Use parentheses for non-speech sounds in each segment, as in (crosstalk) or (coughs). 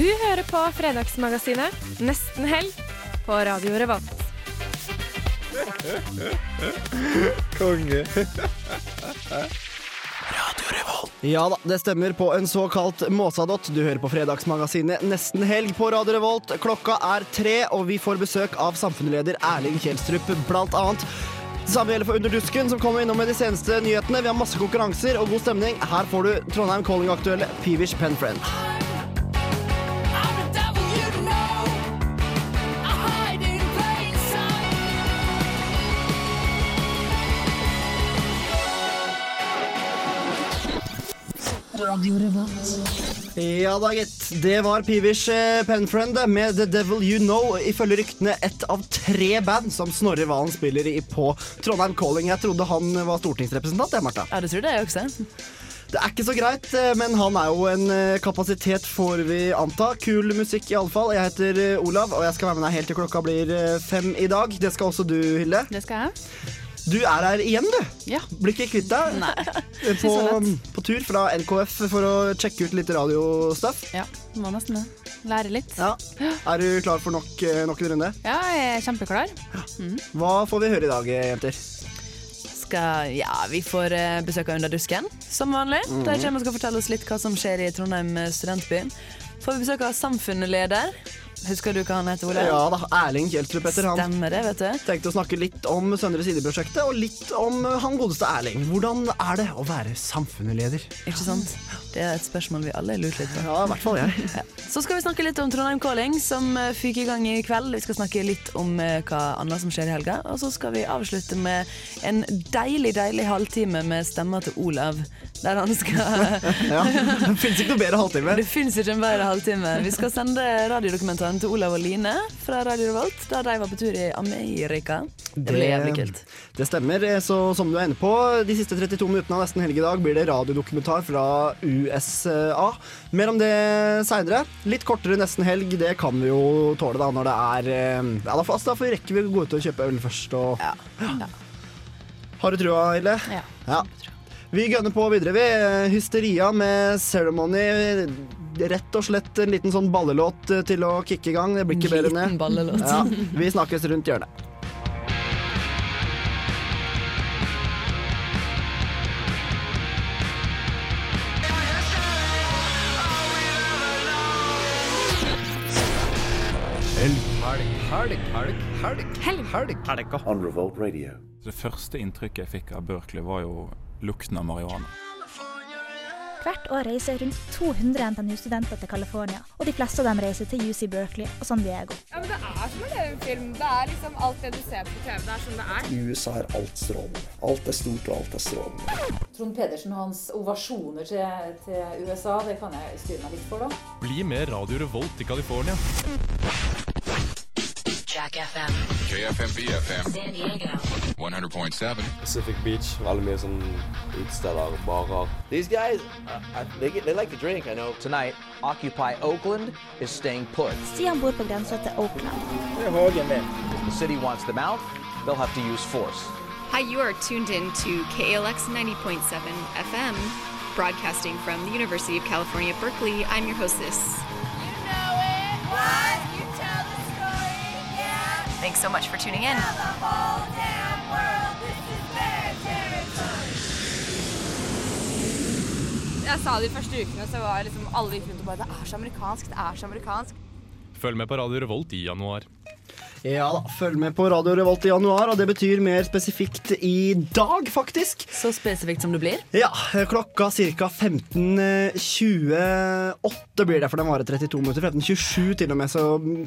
Du hører på Fredagsmagasinet Nesten helg på Radio Revolt. Konge. Radio Revolt. Ja da, det stemmer på en såkalt måsadott. Du hører på Fredagsmagasinet Nesten helg på Radio Revolt. Klokka er tre, og vi får besøk av samfunnsleder Erling Kjelstrup, blant annet. Det samme gjelder for Underdusken, som kommer innom med de seneste nyhetene. Vi har masse konkurranser og god stemning. Her får du Trondheim Calling-aktuelle Peevish Penfriend. Ja da, gitt. Det var Pivers eh, Penfriend med The Devil You Know. Ifølge ryktene ett av tre band som Snorre Valen spiller i på Trondheim Calling. Jeg trodde han var stortingsrepresentant, jeg, Martha. Ja, det tror jeg også. Det er ikke så greit, eh, men han er jo en eh, kapasitet, får vi anta. Kul musikk, iallfall. Jeg heter eh, Olav, og jeg skal være med deg helt til klokka blir eh, fem i dag. Det skal også du, Hilde. Det skal jeg. Du er her igjen, du. Ja. Blir ikke kvitt deg. (laughs) På, på tur fra NKF for å sjekke ut litt radiostuff. Ja, må nesten det. Lære litt. Ja. Er du klar for nok, eh, nok en runde? Ja, jeg er kjempeklar. Hva får vi høre i dag, jenter? Skal, ja, vi får eh, besøk av Under dusken, som vanlig. Der De kommer og skal fortelle oss litt hva som skjer i Trondheim eh, studentby. Får vi besøk av samfunnsleder. Husker du hva han heter, Ole? Ja da, Erling Kjelstrup heter han. Stemmer det, vet du. Tenkte å snakke litt om Søndre Side-prosjektet, og litt om eh, han godeste Erling. Hvordan er det å være samfunnsleder? Ikke sant? Det er et spørsmål vi alle har lurt litt på. Ja, i hvert fall jeg. Så skal vi snakke litt om Trondheim Calling, som eh, fyker i gang i kveld. Vi skal snakke litt om eh, hva annet som skjer i helga. Og så skal vi avslutte med en deilig, deilig halvtime med stemma til Olav. Der han skal (laughs) Ja, Det fins ikke noe bedre halvtime. Det fins ikke en bedre halvtime. Vi skal sende radiodokumentaren til Olav og Line fra Radio Revolt, da de var på tur i Amerika. Det ble jævlig kult. Det stemmer. Så som du er inne på, de siste 32 minuttene av Nesten helg i dag blir det radiodokumentar fra USA. Mer om det seinere. Litt kortere Nesten helg, det kan vi jo tåle da når det er eh, Ja, da, altså, da får vi rekke å gå ut og kjøpe øl først. Og... Ja. Ja. Har du trua, Ille? Ja. Ja. Vi gønner på videre, vi. Hysteria med Ceremony. Rett og slett en liten sånn ballelåt til å kicke i gang. Det blir ikke bedre enn det. Ja, vi snakkes rundt hjørnet. Helg, helg, helg, helg. Helg. helg. on Revolt Radio. Det første inntrykket jeg fikk av Berkeley, var jo lukten av marihuana. Hvert år reiser rundt 200 NTNU-studenter til California, og de fleste av dem reiser til UC Berkeley og San Diego. Ja, men Det er som å leve en film. Det er liksom alt det du ser på TV. Det er som det er. I USA er alt strålende. Alt er stort, og alt er strålende. Trond Pedersen og hans ovasjoner til, til USA, det kan jeg styre meg litt for, da. Bli med Radio Revolt i California. Jack FM. KFMB FM. San Diego. 100.7. Pacific Beach. Veldig mye sånn utesteder, barer. These guys, uh, they, get, they like to drink, I know. Tonight, Occupy Oakland is staying put. Stian bor på grensa til Oakland. If the city wants them out, they'll have to use force. Hi, you are tuned in to KLX 90.7 FM, broadcasting from the University of California, Berkeley. I'm your hostess. Thanks so much for tuning in. Jeg sa det de første ukene, så var liksom alle gikk rundt og bare Det er så amerikansk, det er så amerikansk. Følg med på Radio Revolt i januar. Ja da, følg med på Radio Revolt i januar, og det betyr mer spesifikt i dag, faktisk. Så spesifikt som det blir? Ja, klokka ca. 15.28 blir det, for den varer 32 minutter. 15.27 til og med, så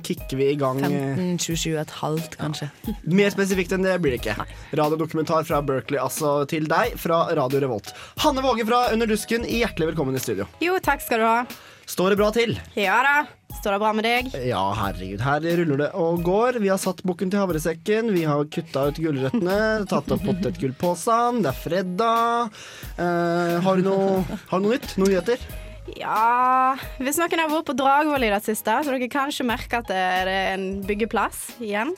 kicker vi i gang. 15-27 et halvt, kanskje. Mer spesifikt enn det blir det ikke. Radiodokumentar fra Berkeley, altså til deg, fra Radio Revolt. Hanne Våge fra Under dusken, hjertelig velkommen i studio. Jo, takk skal du ha. Står det bra til? Ja da. Står det bra med deg? Ja, herregud. Her ruller det og går. Vi har satt bukken til havresekken. Vi har kutta ut gulrøttene, tatt opp potetgullposen. Det er fredag. Eh, har, du noe, har du noe nytt? Noen nyheter? Ja Hvis noen har vært på Dragvoll i det siste, så dere kanskje merker at det er en byggeplass igjen.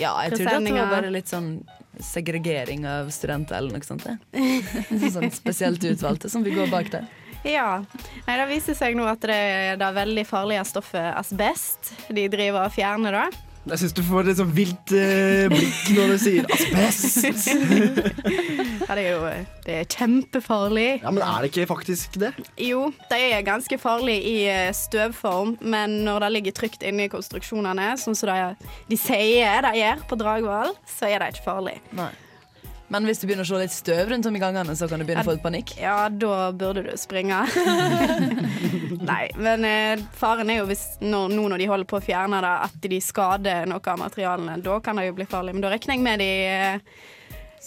Ja, jeg tror det var bare litt sånn segregering av studenter eller noe sånt. (laughs) Sånn spesielt utvalgte som vi går bak der. Ja. Nei, det viser seg nå at det er det veldig farlige stoffet asbest de driver og fjerner, da. Jeg syns du får et sånn vilt eh, blikk når du sier asbest. (laughs) Ja, det er jo det er kjempefarlig. Ja, Men er det ikke faktisk det? Jo, det er ganske farlig i eh, støvform, men når det ligger trygt inni konstruksjonene, sånn som de, de sier de gjør på Dragvoll, så er det ikke farlig. Men hvis du begynner å se litt støv rundt om i gangene, så kan du begynne å få litt panikk. Ja, da burde du springe. (laughs) Nei, men eh, faren er jo hvis nå, nå når de holder på å fjerne det, at de skader noe av materialene. Da kan det jo bli farlig. Men da regner jeg med de eh,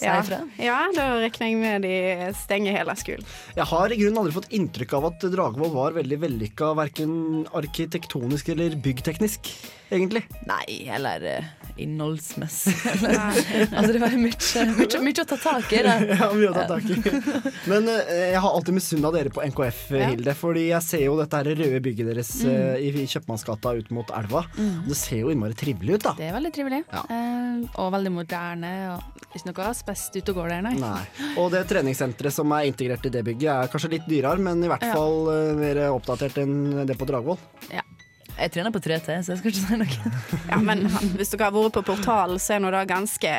ja, ja, da regner jeg med de stenger hele skolen. Jeg har i grunnen aldri fått inntrykk av at Dragvoll var veldig vellykka, verken arkitektonisk eller byggteknisk, egentlig. Nei, eller uh, innholdsmessig. (laughs) Altså, det var mye, å ta tak i. Det. Ja, mye å ta tak i. (laughs) Men uh, jeg har alltid misunna dere på NKF, Ja. Hilde. Fordi jeg ser jo dette her røde bygget deres Mm. eh, i Kjøpmannsgata ut mot elva. Mm. Det ser jo innmari trivelig ut, da. Det er veldig trivelig. Ja. Uh, og veldig moderne. Og ikke noe asbest ute og går der, nei. Nei. Og det treningssenteret som er integrert i det bygget, er kanskje litt dyrere, men i hvert Ja. fall mer oppdatert enn det på Dragvoll. Jeg trener på 3T, så jeg skal ikke si noe. (laughs) Ja, men hvis dere har vært på portalen, så er nå det ganske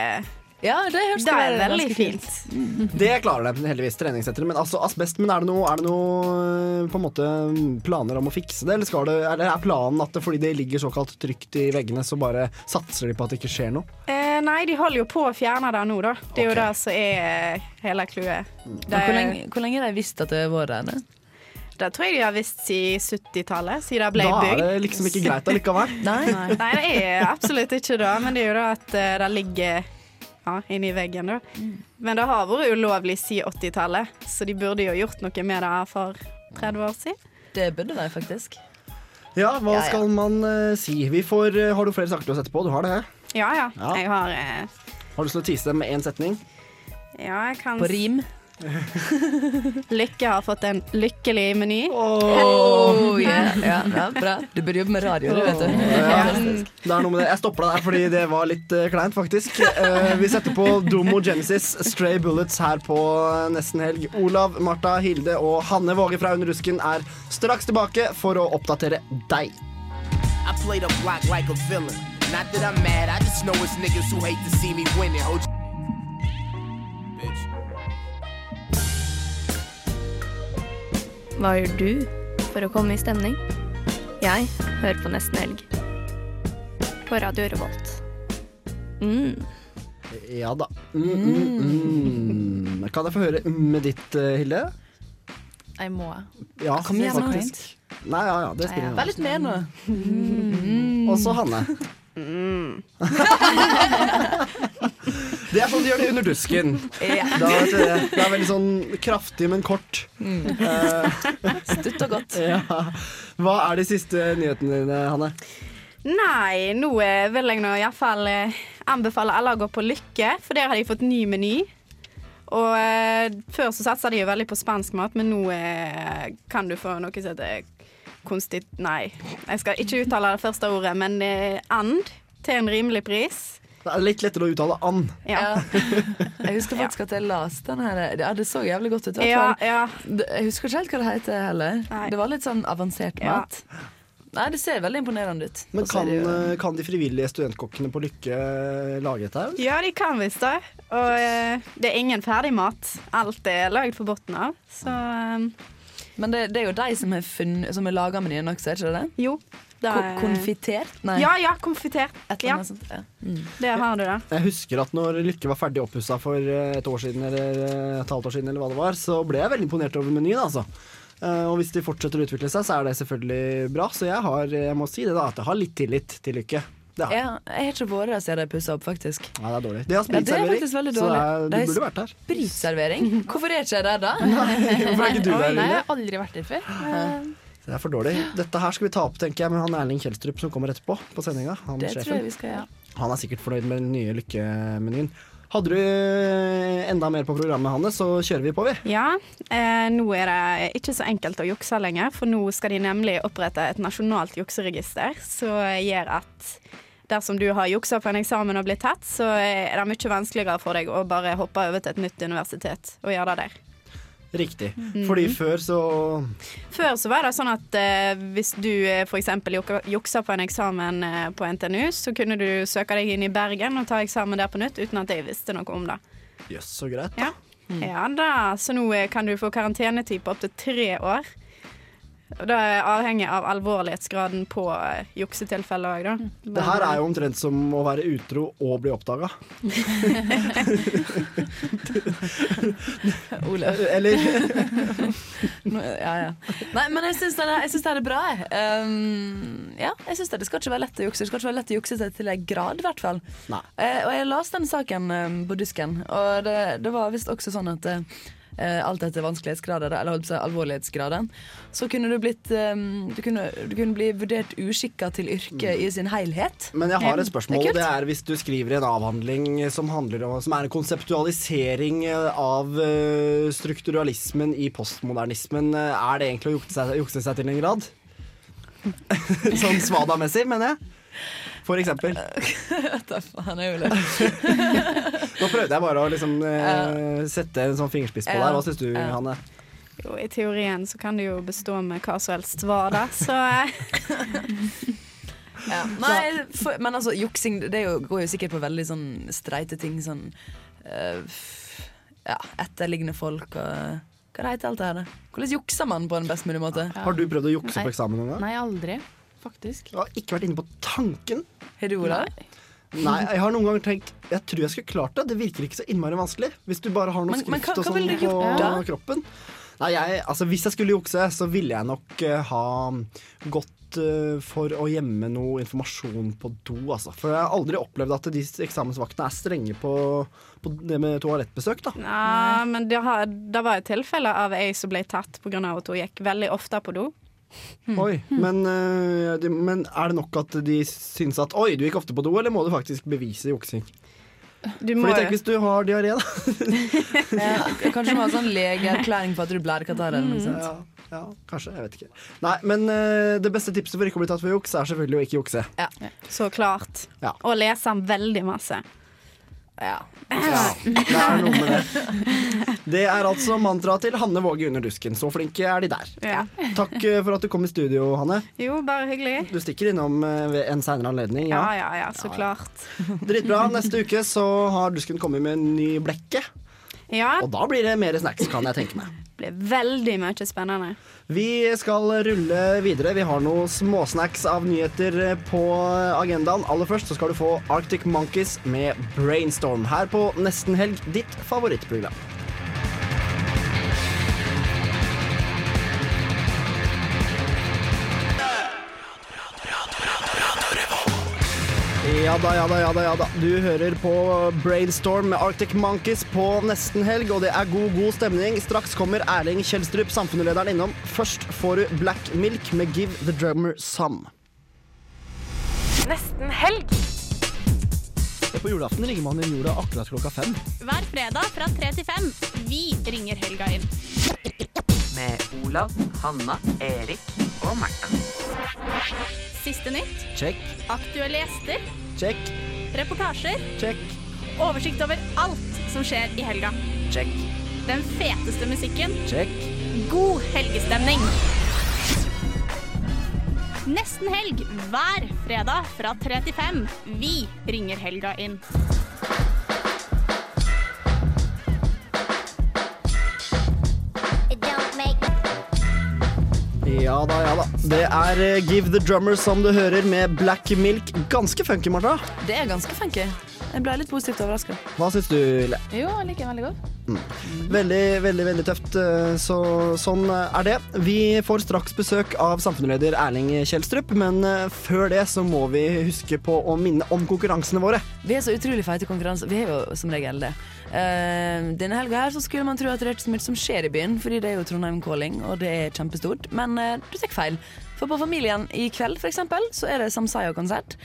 Ja, det høres Det er veldig fint. fint. Det klarer de heldigvis, treningssenteret. Men altså asbest, men er det noe, er det noe eh, på en måte planer om å fikse det? Eller, skal det, eller er planen at det, fordi det ligger såkalt trygt i veggene, så bare satser de på at det ikke skjer noe? eh, Nei, de holder jo på å fjerne det nå, da. Det er jo det som er eh, hele clouet. Lenge, hvor lenge har de visst at det har vært der? Det tror jeg de har visst siden 70-tallet, siden det ble Da er det liksom ikke greit allikevel. (laughs) Nei. Nei, det er absolutt ikke det, men det er jo da at eh, det ligger ja, inni veggen, da. Men det har vært ulovlig siden 80-tallet, så de burde jo gjort noe med det for 30 år siden. Det burde de faktisk. Ja, hva Ja, ja. skal man uh, si? Vi får, uh, har du flere saker til å sette på? Du har det? Ja, ja. Ja. Jeg har uh, Har du lyst til å tease dem med én setning? Ja, jeg kan På rim? (laughs) Lykke har fått en lykkelig meny. Oh, yeah. (laughs) ja, ja, bra. Du burde jobbe med radio, du, vet du. Ja, det er noe med det. Jeg stopper deg der fordi det var litt uh, kleint, faktisk. Uh, vi setter på Domo Genesis, Stray Bullets her på eh, nesten helg. Olav, Martha, Hilde og Hanne Våge fra Under rusken er straks tilbake for å oppdatere deg. I played a block like a villain. Not that I'm mad, I just know it's niggas who hate to see me winning. Hva gjør du for å komme i stemning? Jeg hører på Nesten Helg. På Radio Revolt. Mm. Ja da. Mm, mm, mm. Kan jeg få høre mm med ditt, eh, Hilde? Jeg må. Ja, Kom igjen, faktisk. Nei, ja, ja, det spiller ingen Vær litt med nå. Også Hanne. Det er sånn de gjør det under dusken. Ja. Da, det. det er veldig sånn kraftig, men kort. Eh, Stutt og godt. ja. Hva er de siste nyhetene dine, Hanne? Nei, nå vil jeg nå iallfall eh, anbefale alle å gå på Lykke, for der har de fått ny meny. Og eh, før så satsa de jo veldig på spansk mat, men nå kan du få noe som heter konstit... Nei, jeg skal ikke uttale det første ordet, men eh, and til en rimelig pris. Det er litt lettere å uttale and. Ja. (laughs) Jeg husker faktisk at jeg leste den her. Ja, det så jævlig godt ut. Ja, ja. Jeg husker ikke helt hva det heter heller. Nei. Det var litt sånn avansert Ja. mat. Nei, det ser veldig imponerende ut. Men kan, jo- eh, kan de frivillige studentkokkene på Lykke eh, lage dette? her? Ja, de kan visst det. Og det er ingen ferdigmat. Alt er lagd fra bunnen av. Så Men det, det er jo de som har, funnet- som har laga menyen også, er ikke det det? Jo. det Ko er- konfitert? Nei. Ja, ja, konfitert. Et eller Ja, sånt. Ja. Mm. Det har du da. Jeg husker at når Lykke var ferdig oppussa for eh, et år siden, eller eh, et halvt år siden, eller hva det var, så ble jeg veldig imponert over menyen, altså. Eh, og hvis de fortsetter å utvikle seg, så er det selvfølgelig bra. Så jeg har, jeg må si det da, at jeg har litt tillit til Lykke. Det har jeg. Ja, jeg har ikke vært der siden de pussa opp, faktisk. Nei, det er dårlig. Har Ja, det er spritservering, så det dårlig. er, du De burde vært der. Spritservering? Hvorfor er ikke jeg der da? (laughs) Hvorfor er ikke du der, nei, jeg har aldri vært der før. Det er for dårlig. Dette her skal vi ta opp, tenker jeg, med han Erling Kjelstrup som kommer etterpå på sendinga. Han, han er sikkert fornøyd med den nye lykkemenyen. Hadde du eh, enda mer på programmet, Hanne, så kjører vi på, vi. Ja, eh, nå er det ikke så enkelt å jukse lenger, for nå skal de nemlig opprette et nasjonalt jukseregister som gjør at dersom du har juksa på en eksamen og blitt tatt, så er det mye vanskeligere for deg å bare hoppe over til et nytt universitet og gjøre det der. Riktig. Mhm. Fordi før så Før så var det sånn at eh, hvis du eh, f.eks. juksa på en eksamen eh, på NTNU, så kunne du søke deg inn i Bergen og ta eksamen der på nytt uten at jeg visste noe om det. Jøss, så greit. Ja. ja da, så nå eh, kan du få karantenetid på opptil tre år. Og Det er avhengig av alvorlighetsgraden på eh, juksetilfellet òg, da. Det her er jo omtrent som å være utro og bli oppdaga. (laughs) Olav. Eller (laughs) Ja, ja. Nei, men jeg syns det, er- det er bra, jeg. Um, ja, jeg synes det, det skal ikke være lett å jukse. Det skal ikke være lett å jukse seg til en grad, i hvert fall. Eh, og jeg leste den saken um, på dusken, og det, det var visst også sånn at eh, alt etter vanskelighetsgrader, eller alvorlighetsgraden, så kunne du blitt um, du, kunne, du kunne bli vurdert uskikka til yrket i sin helhet. Men jeg har et spørsmål, Det er det hvis du skriver en avhandling som, om, som er en konseptualisering av eh, strukturalismen i postmodernismen, eh, er det egentlig å jukse seg, jukse seg til en grad? (laughs) sånn svada-messig, mener jeg. For eksempel. (laughs) Han er jeg vil Nå prøvde jeg bare å liksom, eh, sette en sånn fingerspiss på deg. Hva syns du, Ja. Hanne? Jo, I teorien så kan det jo bestå med hva som helst var da, så eh, (laughs) Ja. Nei, for, men altså, juksing det er jo, går jo sikkert på veldig sånn streite ting. Sånn uh, Ja, etterliggende folk og Hva heter alt det her? da? Hvordan jukser man på en best mulig måte? Har du prøvd å jukse Nei. på eksamen noen gang? Nei, aldri. Faktisk. Jeg har ikke vært inne på tanken. Har du, Olav? Nei, jeg har noen ganger tenkt Jeg tror jeg skulle klart det. Det virker ikke så innmari vanskelig. Hvis du bare har noe Men- men skrift hva- og sånn på da? kroppen. Nei, jeg, altså Hvis jeg skulle jukse, så ville jeg nok uh, ha gått uh, for å gjemme noe informasjon på do, altså. For jeg har aldri opplevd at de eksamensvaktene er strenge på, på det med toalettbesøk, da. Ja, men det, har, det var et tilfelle av ei som ble tatt pga. at hun gikk veldig ofte på do. Oi, men, eh, de, men er det nok at de syns at Oi, du gikk ofte på do, eller må du faktisk bevise juksing? Du Fordi tenk hvis du har diaré, da. (laughs) Ja, kanskje du må ha sånn legeerklæring på at du blærer eller noe sånt. Ja, ja, kanskje. Jeg vet ikke. Nei, men uh, det beste tipset for ikke å bli tatt for juks, er selvfølgelig å ikke jukse. Så klart. Ja. Og lese den veldig masse. Ja. Det er noe med det. Det er altså mantraet til Hanne Våge under dusken. Så flinke er de der. Ja. Takk eh, for at du kom i studio, Hanne. Jo, bare hyggelig. Du stikker innom eh, ved en seinere anledning. Ja, Ja. ja, ja, så klart. Dritbra. Neste uke så har dusken kommet med en ny blekke. Ja, Og da blir det mer snacks, kan jeg tenke meg. (laughs) det blir veldig mye spennende. Vi skal rulle videre. Vi har noen småsnacks av nyheter eh, på agendaen. Aller først så skal du få Arctic Monkeys med Brainstorm her på Nesten Helg, ditt favorittprogram. Ja da, ja da, ja da, ja da. Du hører på Brainstorm med Arctic Monkeys på nesten helg, og det er god, god stemning. Straks kommer Erling Kjelstrup, samfunnslederen, innom. Først får du Black Milk med Give the Drummer Some. Nesten helg. På julaften ringer man inn jorda akkurat klokka fem. Hver fredag fra tre til fem. Vi ringer helga inn. Med Olav, Hanna, Erik og Martha. Siste nytt, Check, aktuelle gjester, check, reportasjer, check, oversikt over alt som skjer i helga. check, Den feteste musikken, check. god helgestemning. Nesten helg hver fredag fra tre til fem. Vi ringer helga inn. Ja da, ja da. Det er eh, Give the Drummer som du hører med Black Milk. Ganske funky, Martha. Det er ganske funky. Jeg ble litt positivt overraska. Hva syns du, Le? Jo, jeg liker den veldig godt. Veldig, veldig veldig tøft. eh, Så sånn er det. Vi får straks besøk av samfunnsleder Erling Kjelstrup, men eh, før det så må vi huske på å minne om konkurransene våre. Vi er så utrolig feite konkurranser. Vi er jo som regel det. Uh, denne helga her så skulle man tro at det er ikke så mye som skjer i byen, fordi det er jo Trondheim Calling, og det er kjempestort. Men uh, du tar feil. For på Familien i kveld, f.eks., så er det Samsayo-konsert.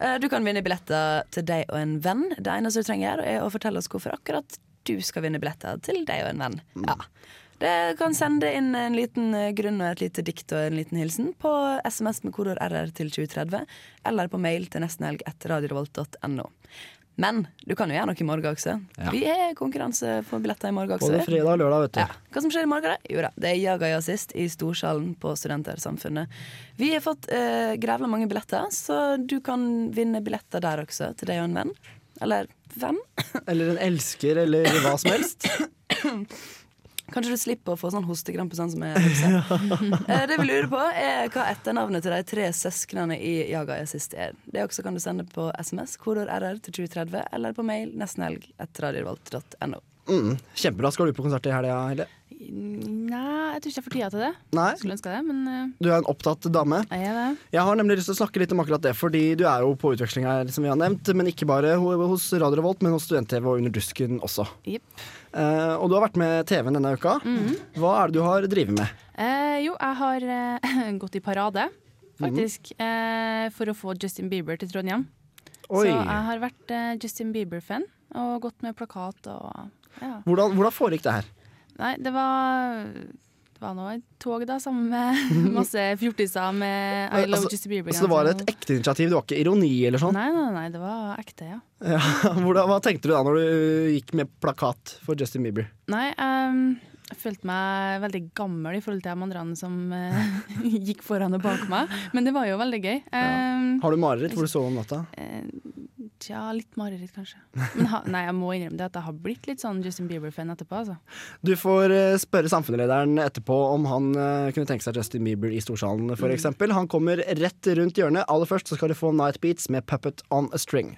Eh, du kan vinne billetter til deg og en venn. Det eneste du trenger, er å fortelle oss hvorfor akkurat du skal vinne billetter til deg og en venn. Ja. Det kan sende inn en liten eh, grunn og et lite dikt og en liten hilsen på SMS med kodord RR til 2030, eller på mail til nestenhelg etter radiorevolt.no. Men du kan jo gjøre noe i morgen også. Ja. Vi har konkurranse for billetter i morgen også. Både fredag og lørdag, vet du. Ja. Hva som skjer i morgen? da? Jo da, det er Jaga jazzist i Storsalen på Studentersamfunnet. Vi har fått eh, grevla mange billetter, så du kan vinne billetter der også, til deg og en venn. Eller venn. Eller en elsker, eller hva som helst. (coughs) (coughs) (coughs) Kanskje du slipper å få sånn hostekrampe sånn som jeg (laughs) eh, Det vi lurer på, er hva etternavnet til de tre søsknene i Jaga jazzist er. Det også kan du sende på SMS, kodord RR til 2030, eller på mail nestenhelg etter radiorevolt.no. Mm, kjempebra. Skal du på konsert i helga, Helle? Nei, jeg tror ikke jeg får tida til det. Nei. Skulle ønske det, men eh, Du er en opptatt dame. jeg er det. Jeg har nemlig lyst til å snakke litt om akkurat det, fordi du er jo på utveksling her, som vi har nevnt. Men ikke bare hos Radio Revolt, men hos Student-TV og Under dusken også. Jepp. Eh, og du har vært med TV-en denne uka. Mhm. Hva er det du har drevet med? Uh, jo, jeg har uh, (laughs) gått i parade, faktisk, eh, for å få Justin Bieber til Trondheim. Oi. Så jeg har vært Justin Bieber-fan og gått med plakat og ja. Hvordan, hvordan foregikk det her? Nei, det var det var nå et tog da, sammen (laughs) med masse fjortiser med I love Altså- Justin Bieber. Så det var et ekte initiativ? Det var ikke ironi eller sånn? Nei, nei, nei, det var ekte, ja. Ja, (laughs) hvordan, hva tenkte du da når du gikk med plakat for Justin Bieber? Nei, um, jeg følte meg veldig gammel i forhold til de andre som uh, (laughs) gikk foran og bak meg, men det var jo veldig gøy. Ehm, Har du mareritt hvor du sov om natta? eh, Tja, litt mareritt kanskje. Men ha, nei, jeg må innrømme det at jeg har blitt litt sånn Justin Bieber-fan etterpå, altså. Du får eh, spørre samfunnslederen etterpå om han eh, kunne tenke seg Justin Bieber i Storsalen for Mm. Han kommer rett rundt hjørnet. Aller først så skal du få Night Beats med Puppet on a String.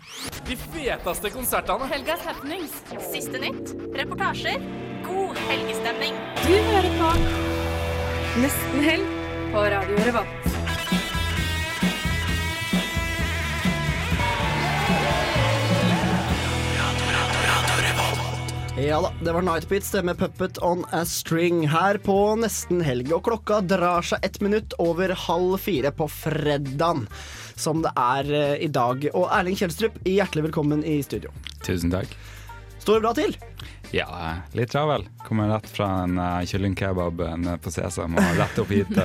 De feteste konsertene. Helgas happenings. Siste nytt. Reportasjer. God helgestemning. Du hører på Nesten helg på Radio Revolt. Ja da, det var Night Beats, det med Puppet on a String her på nesten helg. Og klokka drar seg ett minutt over halv fire på fredagen, som det er eh, i dag. Og Erling Kjelstrup, hjertelig velkommen i studio. Tusen takk. Står det bra til? Ja, litt travel. Kommer rett fra en uh, kyllingkebab på Sesam og rett opp hit. (laughs)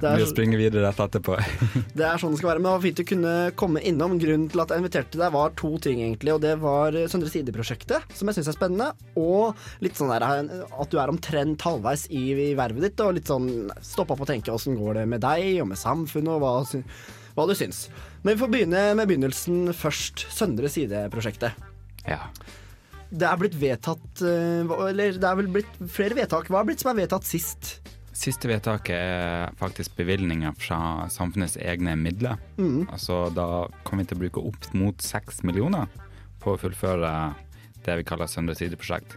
Uh, Vi springer videre rett etterpå. (laughs) Det er sånn det skal være, men det var fint å kunne komme innom. Grunnen til at jeg inviterte deg var to ting, egentlig. Og det var eh, Søndre Side-prosjektet, som jeg syns er spennende. Og litt sånn der, eh, at du er omtrent halvveis i, i vervet ditt, og litt sånn stoppa på å tenke åssen går det med deg og med samfunnet, og hva, hva du syns. Men vi får begynne med begynnelsen først. Søndre Side-prosjektet. Ja. Det er blitt vedtatt eh, Eller det er vel blitt flere vedtak. Hva er blitt som er vedtatt sist? Siste vedtaket er faktisk bevilgninger fra samfunnets egne midler. Mm. Altså, da kommer vi til å bruke opp mot seks millioner på å fullføre det vi kaller Søndre Side-prosjekt.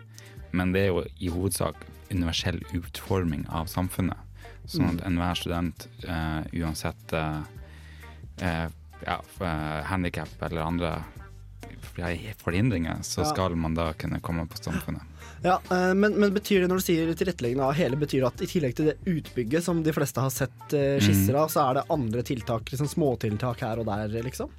Men det er jo i hovedsak universell utforming av samfunnet. Sånn at Mhm. enhver student, uh, uansett uh, uh, ja, handikap eller andre forhindringer, så Ja. skal man da kunne komme på samfunnet. Ja, eh, men, men betyr det når du sier tilretteleggende av hele, betyr det at i tillegg til det utbygget som de fleste har sett eh, skisser av, så er det andre tiltak, liksom småtiltak her og der, liksom?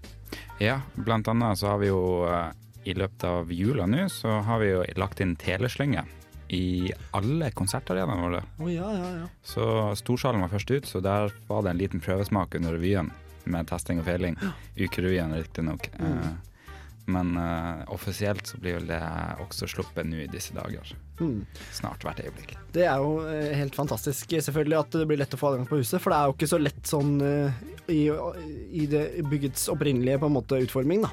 Ja, blant annet så har vi jo eh, i løpet av jula nå, så har vi jo lagt inn teleslynge i alle konsertarenaene våre. Å ja, ja, ja. Så Storsalen var først ut, så der var det en liten prøvesmak under revyen med testing og feiling. Ukerevyen riktignok. Mm. Eh, men uh, offisielt så blir vel det også sluppet nå i disse dager. Mm. Snart hvert øyeblikk. Det er jo eh, helt fantastisk selvfølgelig at det blir lett å få adgang på huset, for det er jo ikke så lett sånn uh, i, i det byggets opprinnelige på en måte utforming, da.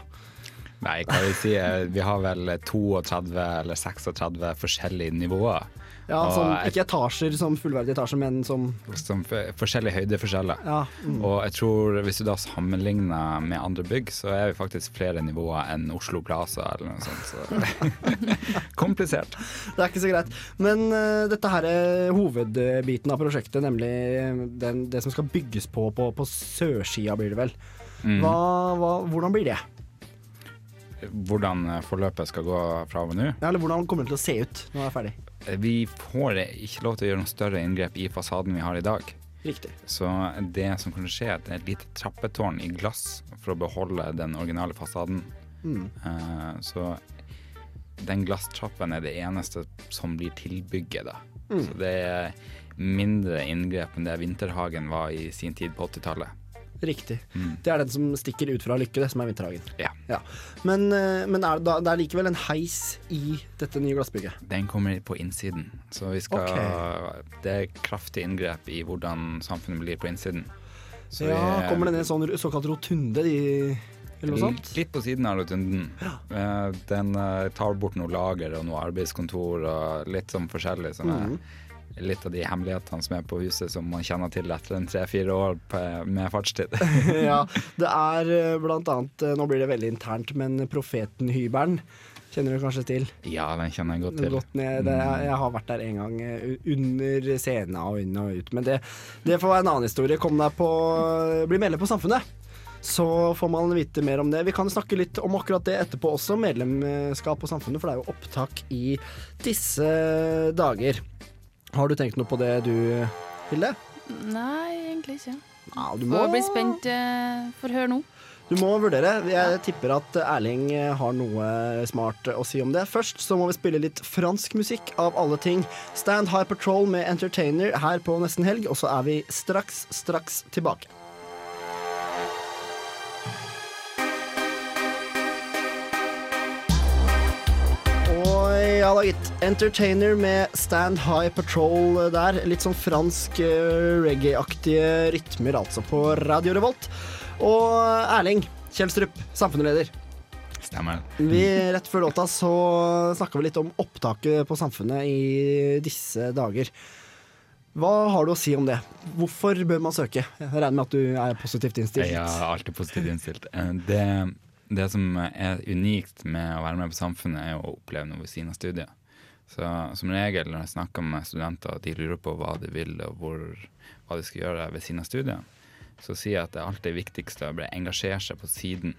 Nei, hva vil si, eh, vi har vel 32 eller 36 forskjellige nivåer Ja, Og jeg- ikke etasjer som fullverdige etasjer, men som som f- forskjellige høydeforskjeller. Ja, mm. Og jeg tror hvis du da sammenligner med andre bygg, så er vi faktisk flere nivåer enn Oslo Plaza eller noe sånt. Så. (laughs) Komplisert. Det er ikke så greit. Men uh, dette her er hovedbiten av prosjektet, nemlig den, det som skal bygges på på, på sørsida, blir det vel. Mm. Hva, hva, hvordan blir det? Hvordan eh, forløpet skal gå fra og med nå. Ja, eller hvordan kommer det til å se ut når det er ferdig? Vi får ikke lov til å gjøre noen større inngrep i fasaden vi har i dag. Riktig. Så det som kan skje, er at det er et lite trappetårn i glass for å beholde den originale fasaden. Mm. Eh, så den glasstrappen er det eneste som blir tilbygget, da. Mm. Så det er mindre inngrep enn det Vinterhagen var i sin tid på 80-tallet. Riktig. Mm. Det er den som stikker ut fra Lykke, det som er Vinterhagen. Ja. Men, eh, men er det, det er likevel en heis i dette nye glassbygget? Den kommer på innsiden, så vi skal Det er kraftig inngrep i hvordan samfunnet blir på innsiden. Så ja, vi- kommer det ned sånn såkalt rotunde De eller noe sånt? Litt på siden av rotunden. Ja. Den eh, tar bort noe lager og noe arbeidskontor og litt sånn forskjellig. Sånn Mhm. Litt av de hemmelighetene som er på huset som man kjenner til etter en tre-fire år med fartstid. (laughs) ja, det er eh, blant annet, eh, nå blir det veldig internt, men profeten Hybern kjenner du kanskje til? Ja, den kjenner jeg godt til. Godt ned, det, jeg, jeg har vært der en gang eh, under scenen og inn og ut, men det, det får være en annen historie. Kom deg på, bli medlem på Samfunnet. Så får man vite mer om det. Vi kan snakke litt om akkurat det etterpå også, medlemskap på Samfunnet, for det er jo opptak i disse dager. Har du tenkt noe på det du, Hilde? Nei, egentlig ikke. Ja, du Får bli spent. Uh, Får høre nå. Du må vurdere. Jeg tipper at Erling har noe smart å si om det. Først så må vi spille litt fransk musikk av alle ting. Stand High Patrol med Entertainer her på Nesten Helg, og så er vi straks, straks tilbake. Ja da, gitt. Entertainer med Stand High Patrol der. Litt sånn fransk eh, reggae-aktige rytmer, altså, på Radio Revolt. Og Erling Kjelstrup, samfunnsleder. Stemmer. Vi, rett før låta så snakka vi litt om opptaket på Samfunnet i disse dager. Hva har du å si om det? Hvorfor bør man søke? Jeg regner med at du er positivt innstilt. Jeg er alltid positivt innstilt. Eh, Det, det som er unikt med å være med på Samfunnet, er å oppleve noe ved siden av studiet. Så som regel når jeg snakker med studenter og de lurer på hva de vil og hvor, hva de skal gjøre ved siden av studiet, så sier jeg at det alltid er å engasjere seg på siden.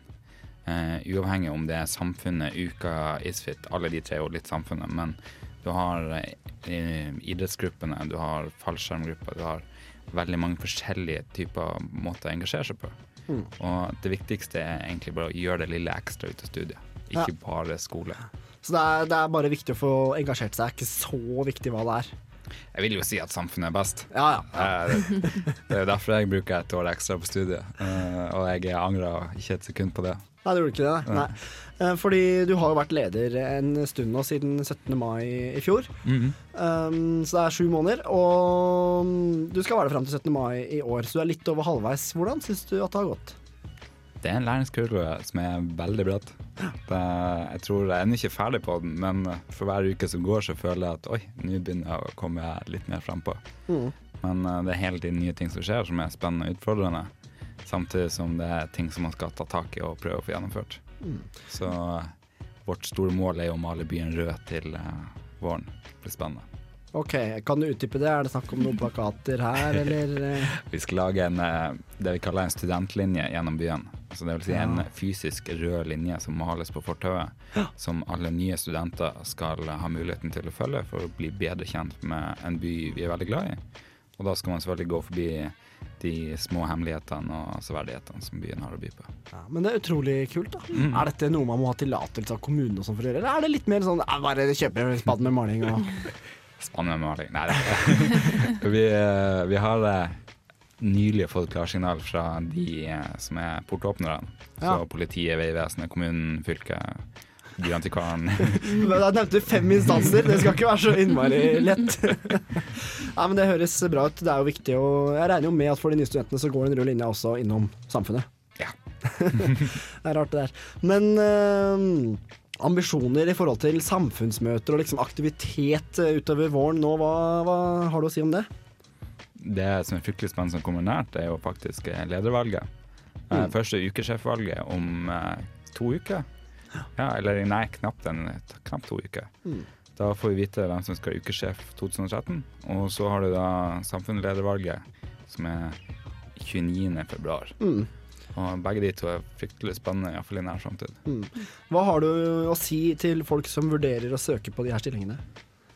Eh, uavhengig om det er Samfunnet, Uka, Isfit, alle de tre jo litt Samfunnet, men du har eh, idrettsgruppene, du har fallskjermgrupper, du har veldig mange forskjellige typer måter å engasjere seg på. Mm. Og det viktigste er egentlig bare å gjøre det lille ekstra ut av studiet, ikke Ja. bare skole. Så det er, det er bare viktig å få engasjert seg. Det er ikke så viktig hva det er. Jeg vil jo si at samfunnet er best. Ja, ja. Det er derfor jeg bruker et år ekstra på studiet, eh, og jeg angrer ikke et sekund på det. Nei, det gjorde ikke det. Nei. Nei. Fordi du har jo vært leder en stund nå, siden 17. mai i fjor. Mhm. Um, så det er sju måneder, og du skal være det fram til 17. mai i år, så du er litt over halvveis. Hvordan syns du at det har gått? Det er en læringskurve som er veldig bratt. Jeg tror jeg er ennå ikke ferdig på den, men for hver uke som går, så føler jeg at oi, nå begynner jeg å komme litt mer frampå. Mm. Men eh, det er hele tiden nye ting som skjer, som er spennende og utfordrende. Samtidig som det er ting som man skal ta tak i og prøve å få gjennomført. Mm. Så vårt store mål er jo å male byen rød til eh, våren. Det blir spennende. Ok, Kan du utdype det? Er det snakk om noen plakater her, eller? (laughs) eh? Vi skal lage en, eh, det vi kaller en studentlinje gjennom byen. Altså det vil si en fysisk rød linje som males på fortauet, som alle nye studenter skal ha muligheten til å følge for å bli bedre kjent med en by vi er veldig glad i. Og da skal man selvfølgelig gå forbi de små hemmelighetene og severdighetene som byen har å by på. Ja, men det er utrolig kult. da. Mm. Er dette noe man må ha tillatelse av kommunen og sånn for å gjøre, eller er det litt mer sånn «Ja, bare kjøper en spann med maling og (laughs) med maling. Nei da. (laughs) vi, eh, vi har eh, nylig fått klarsignal fra de eh, som er portåpnerne. Ja. Så politiet, Vegvesenet, kommunen, fylket, Byantikvaren. (laughs) Da nevnte du fem instanser, det skal ikke være så innmari lett. (laughs) Nei, men Det høres bra ut. Det er jo viktig å Jeg regner jo med at for de nye studentene så går den røde linja også innom samfunnet. Ja. (laughs) det er rart, det der. Men øh, ambisjoner i forhold til samfunnsmøter og liksom aktivitet eh, utover våren nå. Hva, hva har du å si om det? Det som er fryktelig spennende som kommer nært, er jo faktisk eh, ledervalget. Mm. Første ukesjefvalget om to uker. Ja, eller nei, knapt, en, knapt to uker. Mm. Da får vi vite hvem som skal være ukesjef 2013. Og så har du da samfunnsledervalget, som er 29. februar. Mm. Og begge de to er fryktelig spennende, iallfall i nær samtid. Mm. Hva har du å si til folk som vurderer å søke på de her stillingene?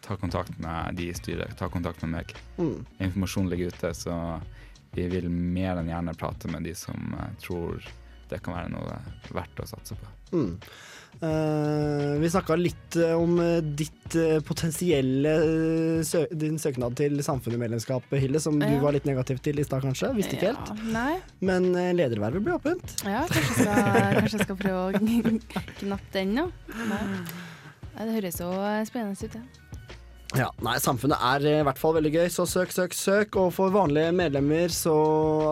Ta kontakt med de i styret, ta kontakt med meg. Mm. Informasjonen ligger ute, så vi vil mer enn gjerne prate med de som eh, tror det kan være noe verdt å satse på. Mm. Uh, vi snakka litt eh, om eh, ditt potensielle sø din søknad til samfunnsmedlemskap, Hilde, som du var litt negativ til i stad, kanskje. Visste ikke Ja, helt. nei. Men ledervervet blir åpent. Ja, kanskje jeg skal, kanskje jeg skal prøve å (laughs) knappe den, da. Nei. Nei, Det høres jo spennende ut, ja. Ja, nei, Samfunnet er eh, i hvert fall veldig gøy, så søk, søk, søk. Og for vanlige medlemmer, så,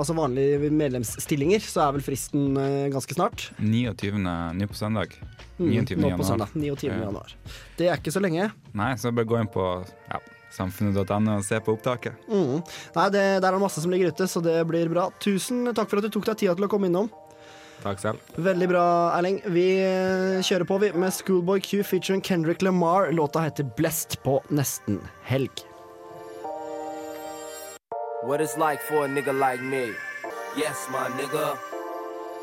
altså vanlige medlemsstillinger, så er vel fristen eh, ganske snart. 29. nå på søndag. Mm, 29. nå på søndag. 29. Ja. januar. Det er ikke så lenge. Nei, så bare gå inn på ja, samfunnet.no og se på opptaket. Mm. Nei, det, Der er det masse som ligger ute, så det blir bra. Tusen takk for at du tok deg tida til å komme innom. Takk selv. Veldig bra, Erling. Vi eh, kjører på vi med Schoolboy Q featuring Kendrick Lamar. Låta heter 'Blessed' på nesten helg. What it's like for a nigga like me. Yes, my nigga.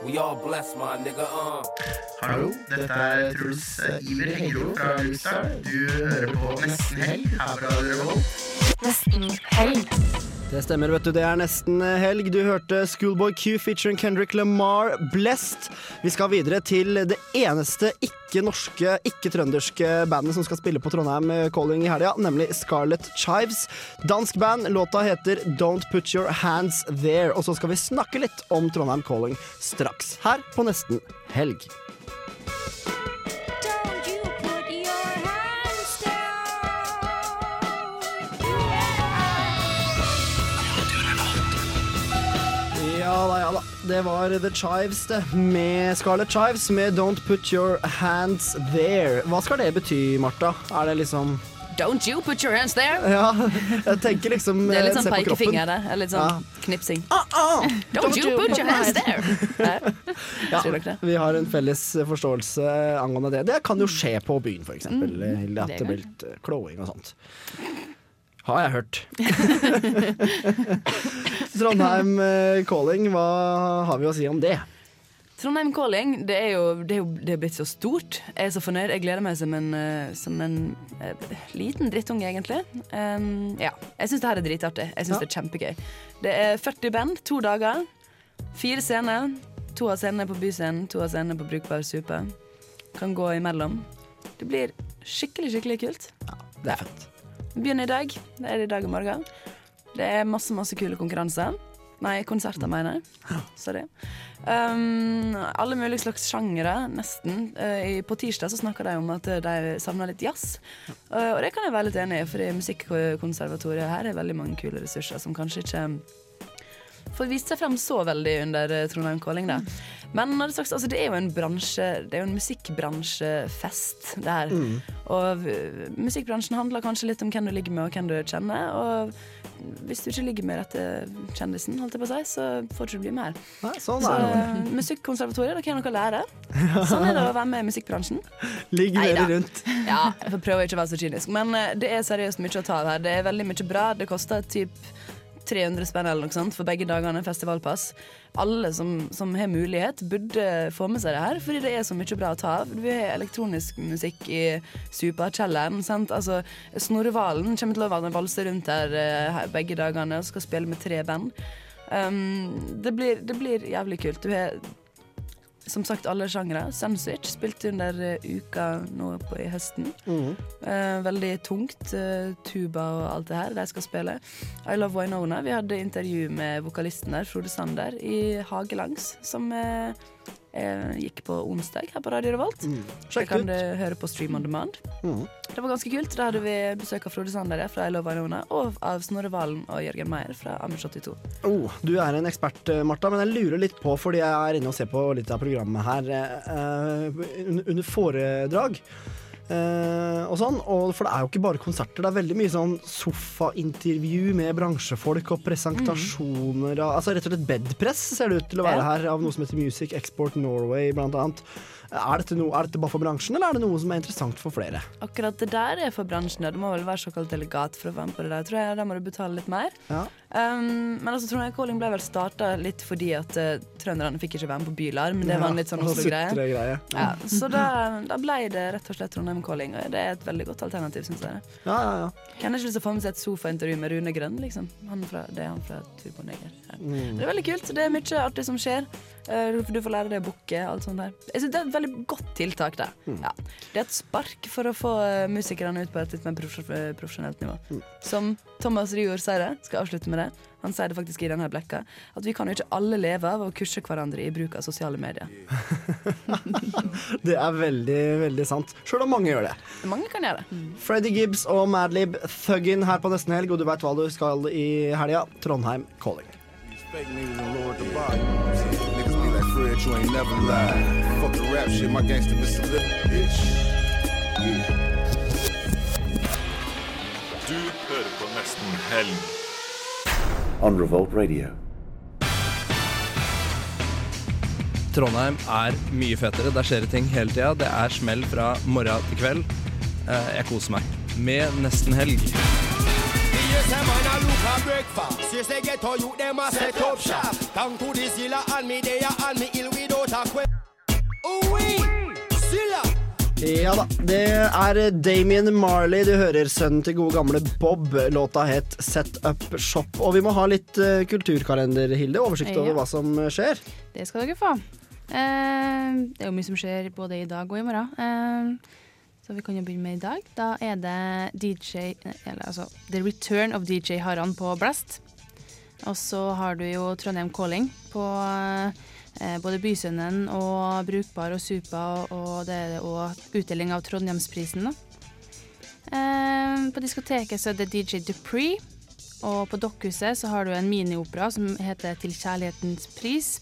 We all blessed, my nigga. Uh. Hallo, dette er Truls Iver Hengro fra Lystad. Du hører på Nesten Helg her fra Revolt. Nesten helg. Det stemmer, vet du. Det er nesten helg. Du hørte Schoolboy Q featuring Kendrick Lamar, 'Blessed'. Vi skal videre til det eneste ikke-norske, ikke-trønderske bandet som skal spille på Trondheim Calling i helga, nemlig Scarlet Chives. Dansk band. Låta heter 'Don't Put Your Hands There'. Og så skal vi snakke litt om Trondheim Calling straks, her på Nesten helg. Ja da, ja da. Det var The Chives, det. Med Scarlet Chives med 'Don't Put Your Hands There'. Hva skal det bety, Marta? Er det liksom Don't you put your hands there! Ja, jeg tenker liksom Det er litt eh, sånn se på kroppen. pekefinger, det. Eller litt sånn Ja. knipsing. ah, Don't you put your hands there! (laughs) Ja, Tror dere det? vi har en felles forståelse angående det. Det kan jo skje på byen, for eksempel. Mm, at det blir litt eh, klåing og sånt. Har jeg hørt. (laughs) Trondheim eh, Calling, hva har vi å si om det? Trondheim Calling, det er jo det er, jo, det er blitt så stort. Jeg er så fornøyd. Jeg gleder meg som en, eh, som en eh, liten drittunge, egentlig. Um, ja. Jeg syns det her er dritartig. Jeg syns Ja. det er kjempegøy. Det er 40 band, to dager. Fire scener. To av scenene på Byscenen, to av scenene på Brukbar Supe. Kan gå imellom. Det blir skikkelig, skikkelig kult. Ja, Det er fett. Begynner i dag. Det er i dag og morgen. Det er masse, masse kule konkurranser. Nei, konserter, mener jeg. Sorry. Um, alle mulige slags sjangere, nesten. Uh, i- på tirsdag så snakka de om at uh, de savna litt jazz. Uh, og det kan jeg være litt enig i, for Musikkonservatoriet her er veldig mange kule ressurser som kanskje ikke får vist seg frem så veldig under uh, Trondheim Calling. Da. Men sagt, altså, det er jo en bransje Det er jo en musikkbransjefest, det her. Mm. Og uh, musikkbransjen handler kanskje litt om hvem du ligger med, og hvem du kjenner. Og hvis du ikke ligger med rette kjendisen, holdt jeg på å si, så får du ikke bli med her. Nei, sånn så uh, Musikkonservatoriet, dere har noe å lære. (laughs) Sånn er det å være med i musikkbransjen. Ligg dere rundt. Ja, jeg får prøve å ikke være så kynisk. Men eh, det er seriøst mye å ta av her. Det er veldig mye bra. Det koster typ 300 spenn eller noe sånt for begge dagene festivalpass. Alle som, som har mulighet, burde få med seg det her, fordi det er så mye bra å ta av. Vi har elektronisk musikk i Superkjelleren. Altså, Snorre Valen kommer til å valse rundt eh, her begge dagene og skal spille med tre band. Um, det, blir, det blir jævlig kult. Du har som sagt alle sjangre. Sandwich spilte under eh, uka nå på, i høsten. Mm. Eh, veldig tungt. eh, tuba og alt det her de skal spille. I Love Winona. Vi hadde intervju med vokalisten der, Frode Sander, i Hagelangs, som eh, gikk på onsdag her på Radio Revolt. Mm. Det kan du høre på Stream on Demand. Mm. Det var ganske kult. Da hadde vi besøk av Frode Sander fra I Love og av Snorre Valen og Jørgen Meyer fra Amish 82. Oh, du er en ekspert, Marta, Martha, men jeg lurer litt på, fordi jeg er inne og ser på litt av programmet her eh, under, under foredrag. Eh, og sånn, og For det er jo ikke bare konserter, det er veldig mye sånn sofaintervju med bransjefolk og presentasjoner av Altså rett og slett bedpress ser det ut til å være her, av noe som heter Music Export Norway, blant annet. Er dette, noe, er dette bare for bransjen, eller er det noe som er interessant for flere? Akkurat det der er for bransjen. ja. Du må vel være såkalt delegat for å være med på det der, tror jeg. Da må du betale litt mer. Ja. Um, men altså, Trondheim Calling ble vel starta litt fordi at uh, trønderne fikk ikke være med på Bylarm. Det var en litt sånn (laughs) Oslo-greie. Ja, så da, da ble det rett og slett Trondheim Calling, og det er et veldig godt alternativ, syns jeg. Ja, ja, ja. Kan har ikke lyst til å få med seg et sofaintervju med Rune Grønn, liksom? Han fra, det er han fra Turbo Neger. Ja. Mm. Det er veldig kult. Det er mye artig som skjer. Uh, Du får lære deg å booke. Alt sånt der. Jeg synes Det er et veldig godt tiltak. Det Mm. Ja. Det er et spark for å få uh, musikerne ut på et litt mer profesjonelt nivå. Mm. Som Thomas Rygaard sier det, skal jeg avslutte med det. Han sier det faktisk i denne blekka, at vi kan jo ikke alle leve av å kurse hverandre i bruk av sosiale medier. (laughs) Det er veldig, veldig sant. Sjøl om mange gjør det. Mange kan gjøre det. Freddy Gibbs og Madlib Thuggin her på nesten helg, og du veit hva du skal i helga. Trondheim Calling. Fake niggas and lower the bar. Fred, you ain't never lied. Fuck the rap shit, my gangster been solid, bitch. Du hører på Nesten Helg. On Revolt Radio. Trondheim er mye fetere. Der skjer det ting hele tida. Det er smell fra morgen til kveld. Eh, Jeg koser meg. Med nesten helg. Yes, a man a look a breakfast. Yes, they get all you them a set up shop. Down to the Zilla and me there and me ill without a question. Ja da, det er Damien Marley du hører, sønnen til gode gamle Bob. Låta het Set Up Shop. Og vi må ha litt uh, kulturkalender, Hilde. Oversikt over Ja. hva som skjer. Det skal dere få. Uh, det er jo mye som skjer både i dag og i morgen. Eh, så vi kan jo begynne med i dag. Da er det DJ Eller altså The Return of DJ Haran på Blast. Og så har du jo Trondheim Calling på eh, både Bysønnen og Brukbar og Supa, og, det er òg utdeling av Trondheimsprisen. da. Eh, på diskoteket så er det DJ Dupree. Og på Dokkhuset så har du en miniopera som heter Til kjærlighetens pris.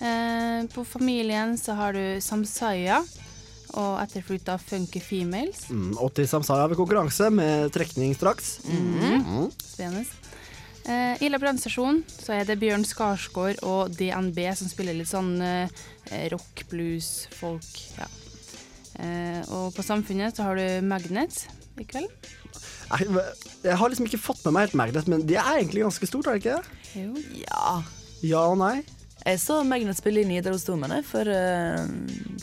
Eh, på Familien så har du Samsaya og etterfulgt av Funky Females. Mm, 80 Samsaya har vi konkurranse med trekning straks. Mm. Spennende. Eh, Ila brannstasjon så er det Bjørn Skarsgård og DNB som spiller litt sånn eh, rock, blues, folk. Ja. Eh, og på Samfunnet så har du Magnet i kveld. Jeg, jeg har liksom ikke fått med meg helt Magnet, men det er egentlig ganske stort, er det ikke det? Jo. Ja. Ja og nei. Jeg så Magnet spille i Nidarosdomene for uh,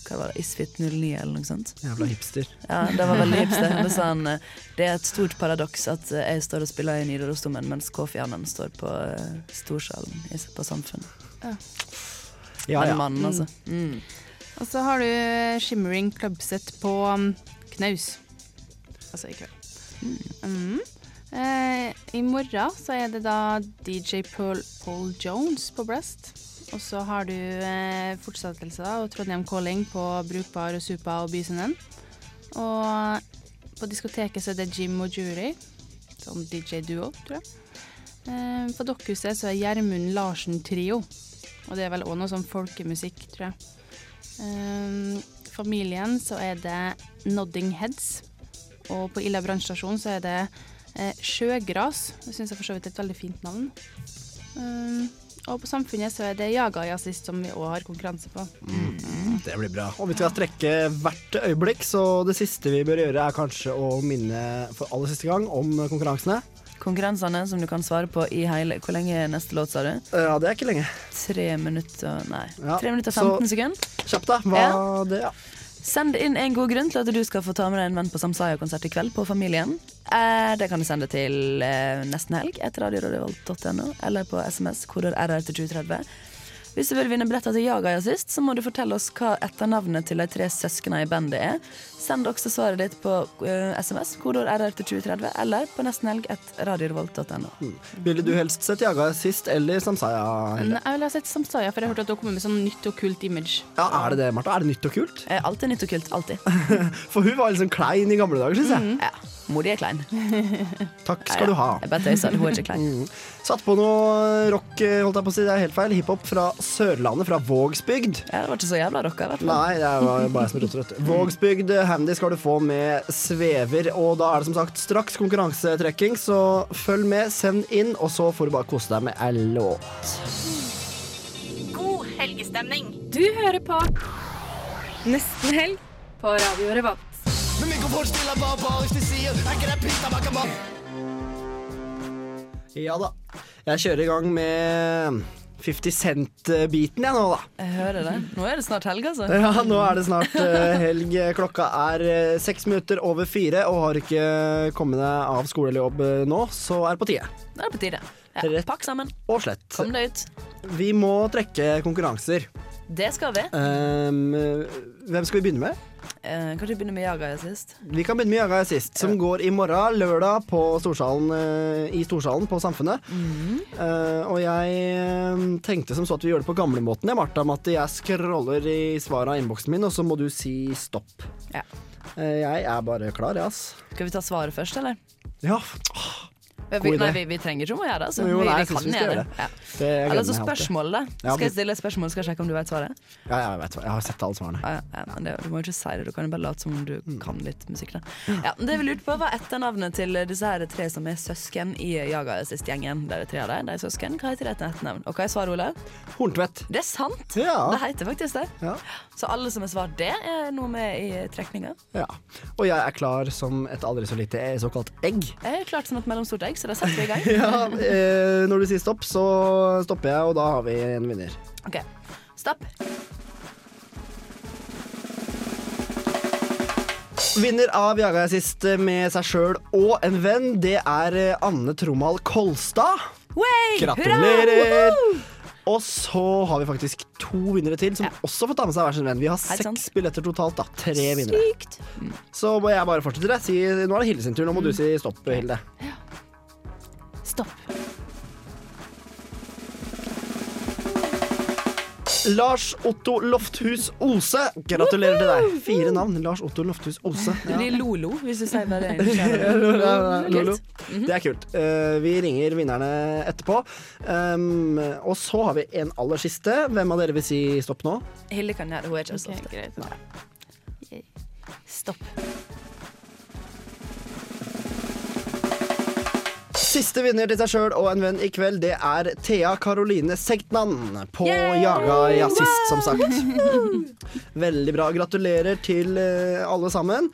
hva var det, Isfit 09 eller noe sånt. Jævla hipster. Ja, det var veldig hipster. Da sa han eh, det er et stort paradoks at eh, jeg står og spiller i Nidarosdomen, mens Kofi Annan står på uh, Storsalen i- på Samfunnet. Ja. Ja, ja. Mann, altså. Mm. Og så har du Shimmering Clubset på um, Knaus. Altså i kveld. Mm. Eh, I morgen så er det da DJ Paul, Paul Jones på Breast. Og så har du eh, fortsettelse og Trondheim Calling på Brukbar og Supa og Bysenden. Og på diskoteket så er det Jim og Jury, som DJ-duo, tror jeg. Eh, på Dokkhuset så er Gjermund Larsen Trio. Og det er vel òg noe sånn folkemusikk, tror jeg. Eh, familien så er det Nodding Heads. Og på Illa brannstasjon så er det eh, Sjøgras. Det syns jeg for så vidt er et veldig fint navn. Um, og på Samfunnet så er det Jaga Jazzist som vi òg har konkurranse på. Mm, det blir bra. Og vi skal strekke hvert øyeblikk, så det siste vi bør gjøre er kanskje å minne for aller siste gang om konkurransene. Konkurransene som du kan svare på i hele Hvor lenge er neste låt, sa du? Ja, det er ikke lenge. Tre minutter Nei. Ja, Tre minutter og så- 15 sekunder. Kjapt, da. Hva Ja. det, ja. Send inn en god grunn til at du skal få ta med deg en venn på Samsaya-konsert i kveld på Familien. Eh, det kan du sende til eh, nesten helg etter radiorådevold.no eller på SMS, kodord RR til 2030. Hvis du vil vinne billetter til Jaga sist, så må du fortelle oss hva etternavnet til de tre søsknene i bandet er. Send også svaret ditt på uh, SMS, kodeord RR til 2030, eller på nestenhelg Mm. Ville du helst sett Jaga sist eller Samsaya? Nei, Jeg ville ha sett Samsaya, for jeg har hørt at hun kommer med sånn nytt og kult image. Ja, er det det, Martha? Er det nytt og kult? Eh, Alt er nytt og kult. Alltid. (laughs) For hun var sånn klein i gamle dager, syns jeg. Ja. Mor di er klein. (laughs) Takk skal du ha. Jeg bare tøyser. Hun er ikke klein. (laughs) Mm. Satt på noe rock, holdt jeg på å si. Det er helt feil. Hiphop fra Sørlandet, fra Vågsbygd. Ja, det var ikke så jævla rocka, i hvert fall. Nei, det var bare jeg som roter, vet du. Vågsbygd Handy skal du få med Svever, og da er det som sagt straks konkurransetrekking, så følg med, send inn, og så får du bare kose deg med ei låt. God helgestemning. Du hører på Nesten helg på Radio Revolt. Er Ja da. Jeg kjører i gang med 50 Cent-biten jeg nå, da. Jeg hører det. Nå er det snart helg, altså. Ja, nå er det snart eh, helg. Klokka er eh, seks minutter over fire, og har ikke kommet deg av skole eller jobb eh, nå, så er det på tide. Nå er det på tide. Ja, pakk sammen. og slett. Kom deg ut. Vi må trekke konkurranser. Det skal vi. Um, hvem skal vi begynne med? Eh, kanskje vi begynner med Jaga sist. Vi kan begynne med Jaga sist, som går i morgen, lørdag, på Storsalen, eh, i Storsalen på Samfunnet. Eh, og jeg eh, tenkte som så at vi gjør det på gamlemåten, jeg, Martha, med at jeg scroller i svaret av innboksen min, og så må du si stopp. Ja. Eh, jeg er bare klar, jeg, ass. Skal vi ta svaret først, eller? Ja. Vi, nei, vi, vi trenger ikke å gjøre det. Altså. Jo, nei, vi vi kan gjøre det. det. Ja. Det så alltid. spørsmålet, da. Ja, Skal jeg stille et spørsmål, skal jeg sjekke om du vet svaret? Ja, jeg vet. Jeg har sett alle svarene. Ja, men det, du må jo ikke si det, du kan jo bare late som om du Mm. kan litt musikk. Da. Ja, det vi lurte på, var etternavnet til disse her tre som er søsken i Jaga sist-gjengen. Det er tre av dem, de er søsken. Hva heter det til etternavn? Og hva er svaret, Olav? Horntvedt. Det er sant! Ja. Det heter faktisk det. Så alle som har svart det, er noe med i trekninga. Ja. Og jeg er klar som et aldri så lite eh, såkalt egg. Jeg er klart som et mellomstort egg, så da setter vi i gang. (laughs) Ja, eh, når du sier stopp, så stopper jeg, og da har vi en vinner. OK. Stopp. Vinner av Jaga sist med seg sjøl og en venn, det er eh, Anne Tromal Kolstad. Way! Gratulerer! Og så har vi faktisk to vinnere til, som også får ta med seg hver sin venn. Vi har seks sant? billetter totalt, da. Tre vinnere. Sykt. Så må jeg bare fortsette. Si, nå er det Hilde sin tur. Nå må du si stopp, Hilde. Stopp. Lars Otto Lofthus Ose. Gratulerer til deg. Fire navn. Lars Otto Lofthus Ose. Det blir Lolo, hvis du sier bare (laughs) Ja, det. Lolo. Det er kult. Eh, vi ringer vinnerne etterpå. Um, og så har vi en aller siste. Hvem av dere vil si stopp nå? Hilde kan gjøre det, hun er ikke så ofte. Stopp. Siste vinner til seg sjøl og en venn i kveld, det er Thea Karoline Segtnan på Jaga jazzist, som sagt. Veldig bra. Gratulerer til eh, alle sammen.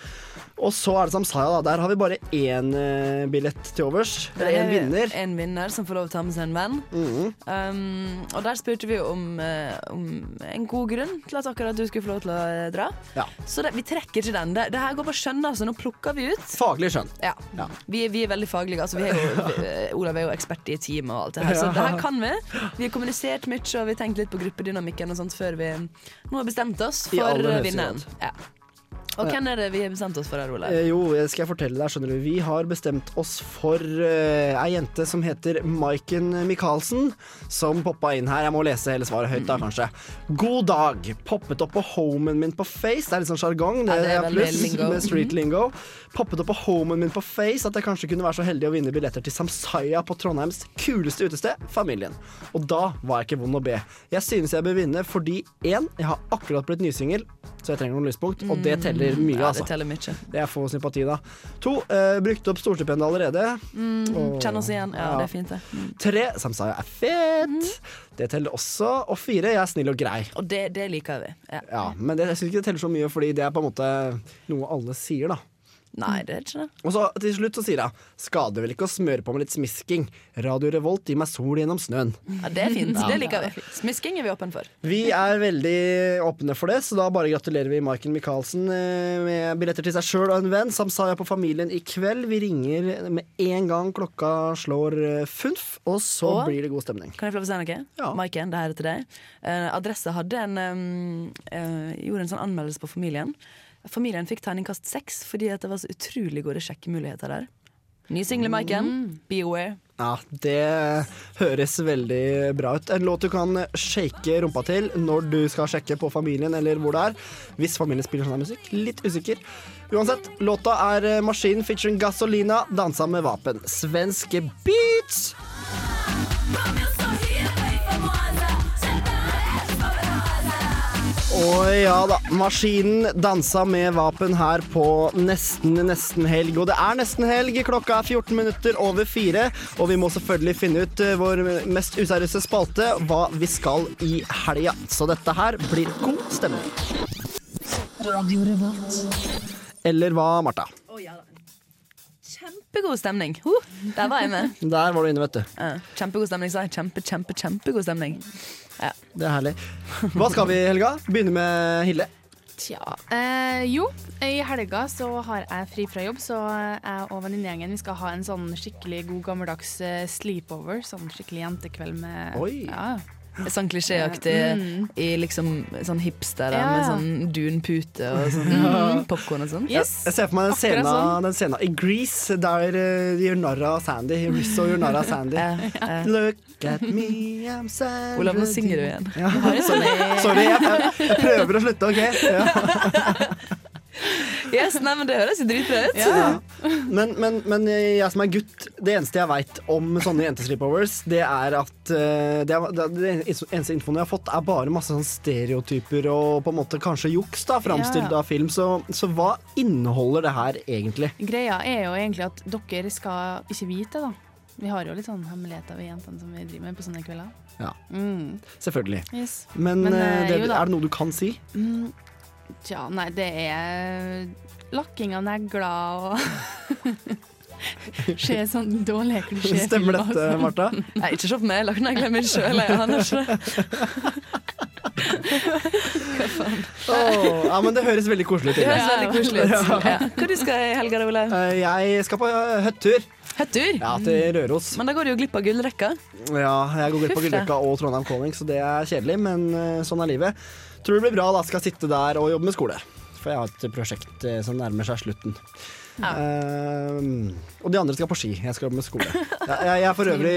Og så er det Samsaya, da. Der har vi bare én uh, billett til overs. Eller én vinner. En vinner som får lov til å ta med seg en venn. Mhm. Um, og der spurte vi om, uh, om en god grunn til at akkurat du skulle få lov til å eh, dra. Ja. Så det, vi trekker ikke den. Det, det her går på skjønn, altså. Nå plukker vi ut. Faglig skjønn. Ja. Vi, vi er veldig faglige. Altså, vi er jo, vi, Olav er jo ekspert i team og alt det her, så det her kan vi. Vi har kommunisert mye, og vi har tenkt litt på gruppedynamikken og sånt før vi nå har bestemt oss for vinneren. Ja. Og hvem er det vi har bestemt oss for her, Olav? Eh, jo, skal jeg fortelle deg, skjønner du. Vi har bestemt oss for uh, ei jente som heter Maiken Michaelsen, som poppa inn her. Jeg må lese hele svaret høyt, da, kanskje. God dag. Poppet opp på homen min på Face. Det er litt sånn sjargong. Ja, det er pluss med street lingo. Poppet opp på homen min på Face at jeg kanskje kunne være så heldig å vinne billetter til Samsaya på Trondheims kuleste utested, Familien. Og da var jeg ikke vond å be. Jeg synes jeg bør vinne fordi én, jeg har akkurat blitt nysingel, så jeg trenger noen lyspunkt, og det teller mye, ja, altså. Det teller mye. Det er få sympati, da. To, uh, brukte opp storstipendet allerede. Mm, Og- Kjenn oss igjen. Ja, ja. det er fint, det. Mm. Tre, Samsaya er fet. Det teller også. Og fire, jeg er snill og grei. Og det, det liker vi. Ja. Ja, Men det, jeg syns ikke det teller så mye, fordi det er på en måte noe alle sier, da. Nei, det er ikke det. Og så til slutt så sier hun skader vel ikke å smøre på med litt smisking. Radio Revolt gir meg sol gjennom snøen. Ja, Det er fint. Ja. Det liker vi. Smisking er vi åpne for. Vi er veldig åpne for det, så da bare gratulerer vi Maiken Michaelsen eh, med billetter til seg sjøl og en venn. Samsaya på Familien i kveld. Vi ringer med en gang klokka slår eh, funf, og så Og- blir det god stemning. Kan jeg få lov å si noe? Maiken, det her er til deg. Eh, Adresse hadde en um, uh, gjorde en sånn anmeldelse på Familien. Familien fikk terningkast seks fordi at det var så utrolig gode sjekkemuligheter der. Ny single, Maiken. Be aware. Ja, det høres veldig bra ut. En låt du kan shake rumpa til når du skal sjekke på familien eller hvor det er. Hvis familien spiller sånn musikk. Litt usikker. Uansett, låta er eh, Maskin featuring Gasolina, dansa med vapen. Svenske beats! Og ja da, maskinen dansa med vapen her på nesten nesten helg. Og det er nesten helg, klokka er 14 minutter over fire. Og vi må selvfølgelig finne ut eh, vår mest useriøse spalte, hva vi skal i helga. Så dette her blir god stemning. Eller hva, Martha? Kjempegod stemning. Uh, der var jeg med. Der var du inne, vet du. Uh, kjempegod stemning, sa jeg. Kjempe, kjempe, kjempegod stemning. Det er herlig. Hva skal vi i helga? Begynne med Hille. Tja eh, Jo, i helga så har jeg fri fra jobb, så jeg og venninnegjengen vi skal ha en sånn skikkelig god gammeldags eh, sleepover. Sånn skikkelig jentekveld med Oi. Ja. Sånn klisjéaktig Mm. i liksom sånn hipster Ja. med sånn dunpute og sånn Ja. popkorn og sånn. Jeg, jeg ser for meg den scenen, sånn. den scenen i Grease der de gjør narr av Sandy. (laughs) Rizzo gjør narr av Sandy. ja. Look at me, I'm Sandy. Olav, nå synger du igjen. Ja. Du har en sånn- Sorry, Sorry jeg, jeg, jeg prøver å slutte, OK? Ja. (laughs) Yes, nei, men Det høres jo dritbra ut. Ja. Men, men, men jeg som er gutt, det eneste jeg veit om sånne jentesleepovers, det er at eh, det, er, det, eneste infoen jeg har fått, er bare masse sånn stereotyper og på en måte kanskje juks da, framstilt Ja. av film. Så, så hva inneholder det her egentlig? Greia er jo egentlig at dere skal ikke vite, da. Vi har jo litt sånn hemmeligheter, vi jentene som vi driver med på sånne kvelder. Ja, Mm. selvfølgelig. Yes. Men, Men, eh, eh, det, jo er det noe du kan si? Mm, Tja, nei, det er lakking av negler og (laughs) Se sånn dårlige klisjéfilmer. Stemmer dette, Marta? Martha? har ikke se på meg, jeg lagde negler mye sjøl. Åh, ja, men det høres veldig koselig ut. Det høres veldig koselig ut. (laughs) Ja. Ja. Hva du skal i helga, Olaug? Eh, Jeg skal på høttur hyttetur. Hyttetur? Ja, til Røros. Men da går du jo glipp av gullrekka. Ja, jeg går glipp av Gullrekka og Trondheim Calling, så det er kjedelig, men eh, sånn er livet. Tror det blir bra, da skal sitte der og jobbe med skole. For jeg har et prosjekt eh, som nærmer seg slutten. Eh, og de andre skal på ski. Jeg skal med skole. Jeg, jeg er for øvrig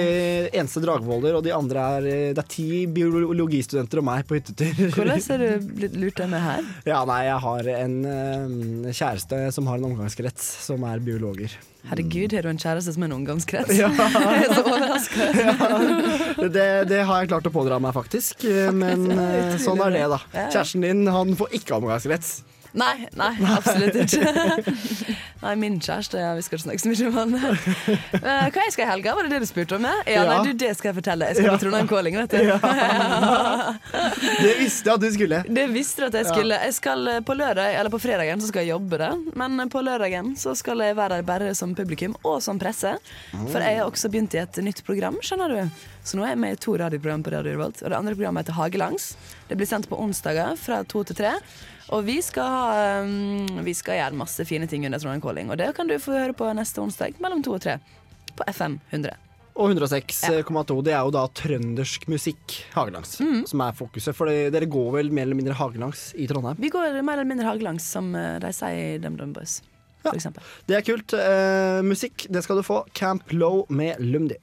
eneste Dragvolder, og de andre er eh, Det er ti biologistudenter og meg på hyttetur. Hvordan har du blitt lurt denne her? Ja, nei, jeg har en uh, kjæreste som har en omgangskrets som er biologer. Herregud, har du en kjæreste som er en omgangskrets? Ja. (laughs) Jeg er så overraska. Det, det har jeg klart å pådra meg, faktisk. Eh, Men (laughs) eh, sånn er det, da. Kjæresten din han får ikke omgangskrets. Nei, nei, absolutt ikke. (laughs) Nei, min kjæreste, ja, vi skal ikke snakke så mye om han. (laughs) Eh, Hva jeg skal i helga, var det det du spurte om? Ja, ja nei, du, det skal jeg fortelle. Jeg skal Ja. på Trondheim Calling, vet du. (laughs) Det visste jeg at du skulle. Det visste du at jeg skulle. Jeg skal eh, på lørdag, eller på fredagen så skal jeg jobbe det. Men på lørdagen så skal jeg være der bare som publikum og som presse. For jeg har også begynt i et nytt program, skjønner du. Så nå er jeg med i to radioprogram på Radio Revolt. Og det andre programmet heter Hagelangs. Det blir sendt på onsdager fra to til tre. Og vi skal, ha, um, vi skal gjøre masse fine ting under Trondheim Calling. Og det kan du få høre på neste onsdag mellom to og tre. På FM 100. Og 106,2 det er jo da trøndersk musikk hagelangs som er fokuset. For dere går vel mer eller mindre hagelangs i Trondheim? Vi går mer eller mindre hagelangs, som eh, de sier i DumDum Boys. Ja. Det er kult. Eh, musikk det skal du få. Camp Low med Lumdi. I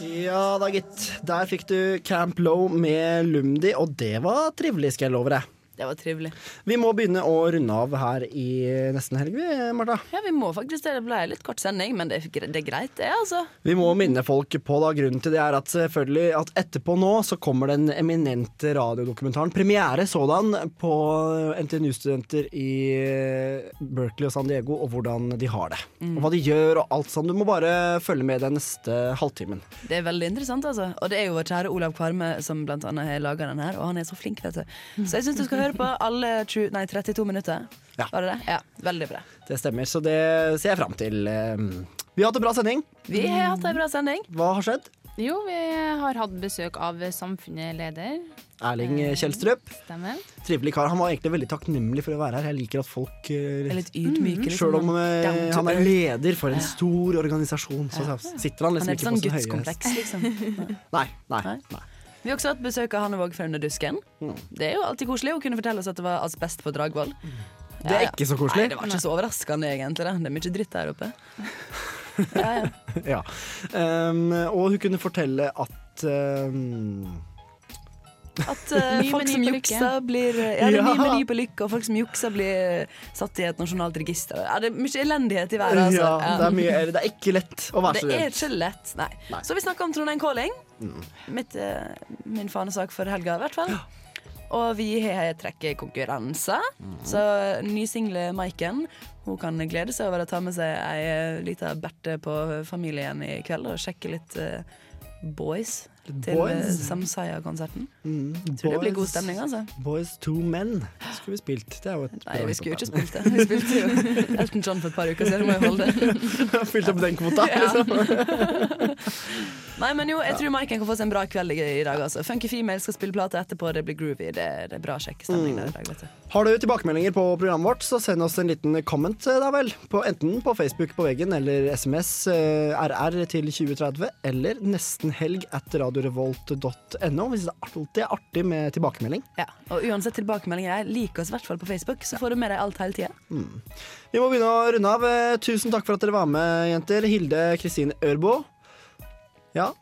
Ja da, gitt. Der fikk du Camp Low med Lumdi, og det var trivelig, skal jeg love deg. Det var trivelig. Vi må begynne å runde av her i nesten helg, vi, Martha. Ja, vi må faktisk det. Ble litt kort sending, men det er, det er greit, det, altså. Vi må minne folk på da, grunnen til det er at selvfølgelig at etterpå nå så kommer den eminente radiodokumentaren, premiere sådan, på NTNU-studenter i Berkeley og San Diego, og hvordan de har det. Mm. Og hva de gjør og alt sånn. Du må bare følge med den neste halvtimen. Det er veldig interessant, altså. Og det er jo vår kjære Olav Kvarme som blant annet har laga den her, og han er så flink, vet du. Så jeg syns du skal høre på alle 20, nei, 32 minutter. Var det det? Ja, veldig bra. Det stemmer, så det ser jeg fram til. Eh, Vi har hatt en bra sending. Vi har hatt en bra sending. Hva har skjedd? Jo, vi har hatt besøk av Samfunnet leder. Erling Kjelstrup. Stemmer. Trivelig kar. Han var egentlig veldig takknemlig for å være her. Jeg liker at folk Er litt ydmyke, liksom. Sjøl om eh, han er leder for en stor organisasjon, så sitter han liksom liksom på et ikke Han på sin høye gudskompleks, liksom. (laughs) Nei, nei, nei. Vi har også hatt besøk av Hanne Våg fra Under dusken. Det er jo alltid koselig å kunne fortelle oss at det var asbest på Dragvoll. Det er ikke så koselig. Nei, det var ikke så overraskende, egentlig. Da. Det er mye dritt der oppe. (laughs) Ja, ja. (laughs) Ja. Um, og hun kunne fortelle at um, At (laughs) uh, folk som jukser, blir Ja, det er ny Ja. meny på Lykke, og folk som jukser, blir satt i et nasjonalt register. Ja, det er mye elendighet i verden, altså. Ja, det er mye Det er ikke lett å være Det er ikke lett, nei. Så vi snakker om Trondheim Calling. Mitt, uh, min fanesak for helga, i hvert fall. Og vi har trekkekonkurranse. Så nysingle Maiken hun kan glede seg over å ta med seg ei eh, lita Berthe på Familien i kveld og sjekke litt uh, boys til boys? eh, Samsaya-konserten. Mm, Tror det blir god stemning, altså. Boys to men skulle vi spilt. Det er jo et Nei, vi skulle jo ikke spilt det. Vi spilte jo Elton John for et par uker siden. Må jo holde det. (laughs) Fylt opp den kvota, liksom. (laughs) Nei, men jo, jeg tror Maiken kan få seg en bra kveld i dag. Altså. Funky Female skal spille plate etterpå. Det blir groovy. Det, det er bra sjekkestemning der i dag. vet du Har du tilbakemeldinger på programmet vårt, så send oss en liten comment, eh, da vel. På, enten på Facebook på veggen eller SMS eh, RR til 2030, eller nestenhelg at radiorevolt.no, hvis det alltid er artig med tilbakemelding. Ja, Og uansett tilbakemeldinger, lik oss i hvert fall på Facebook, så får du med deg alt hele tida. Mm. Vi må begynne å runde av. Eh, Tusen takk for at dere var med, jenter. Hilde Kristine Ørbo. Ja?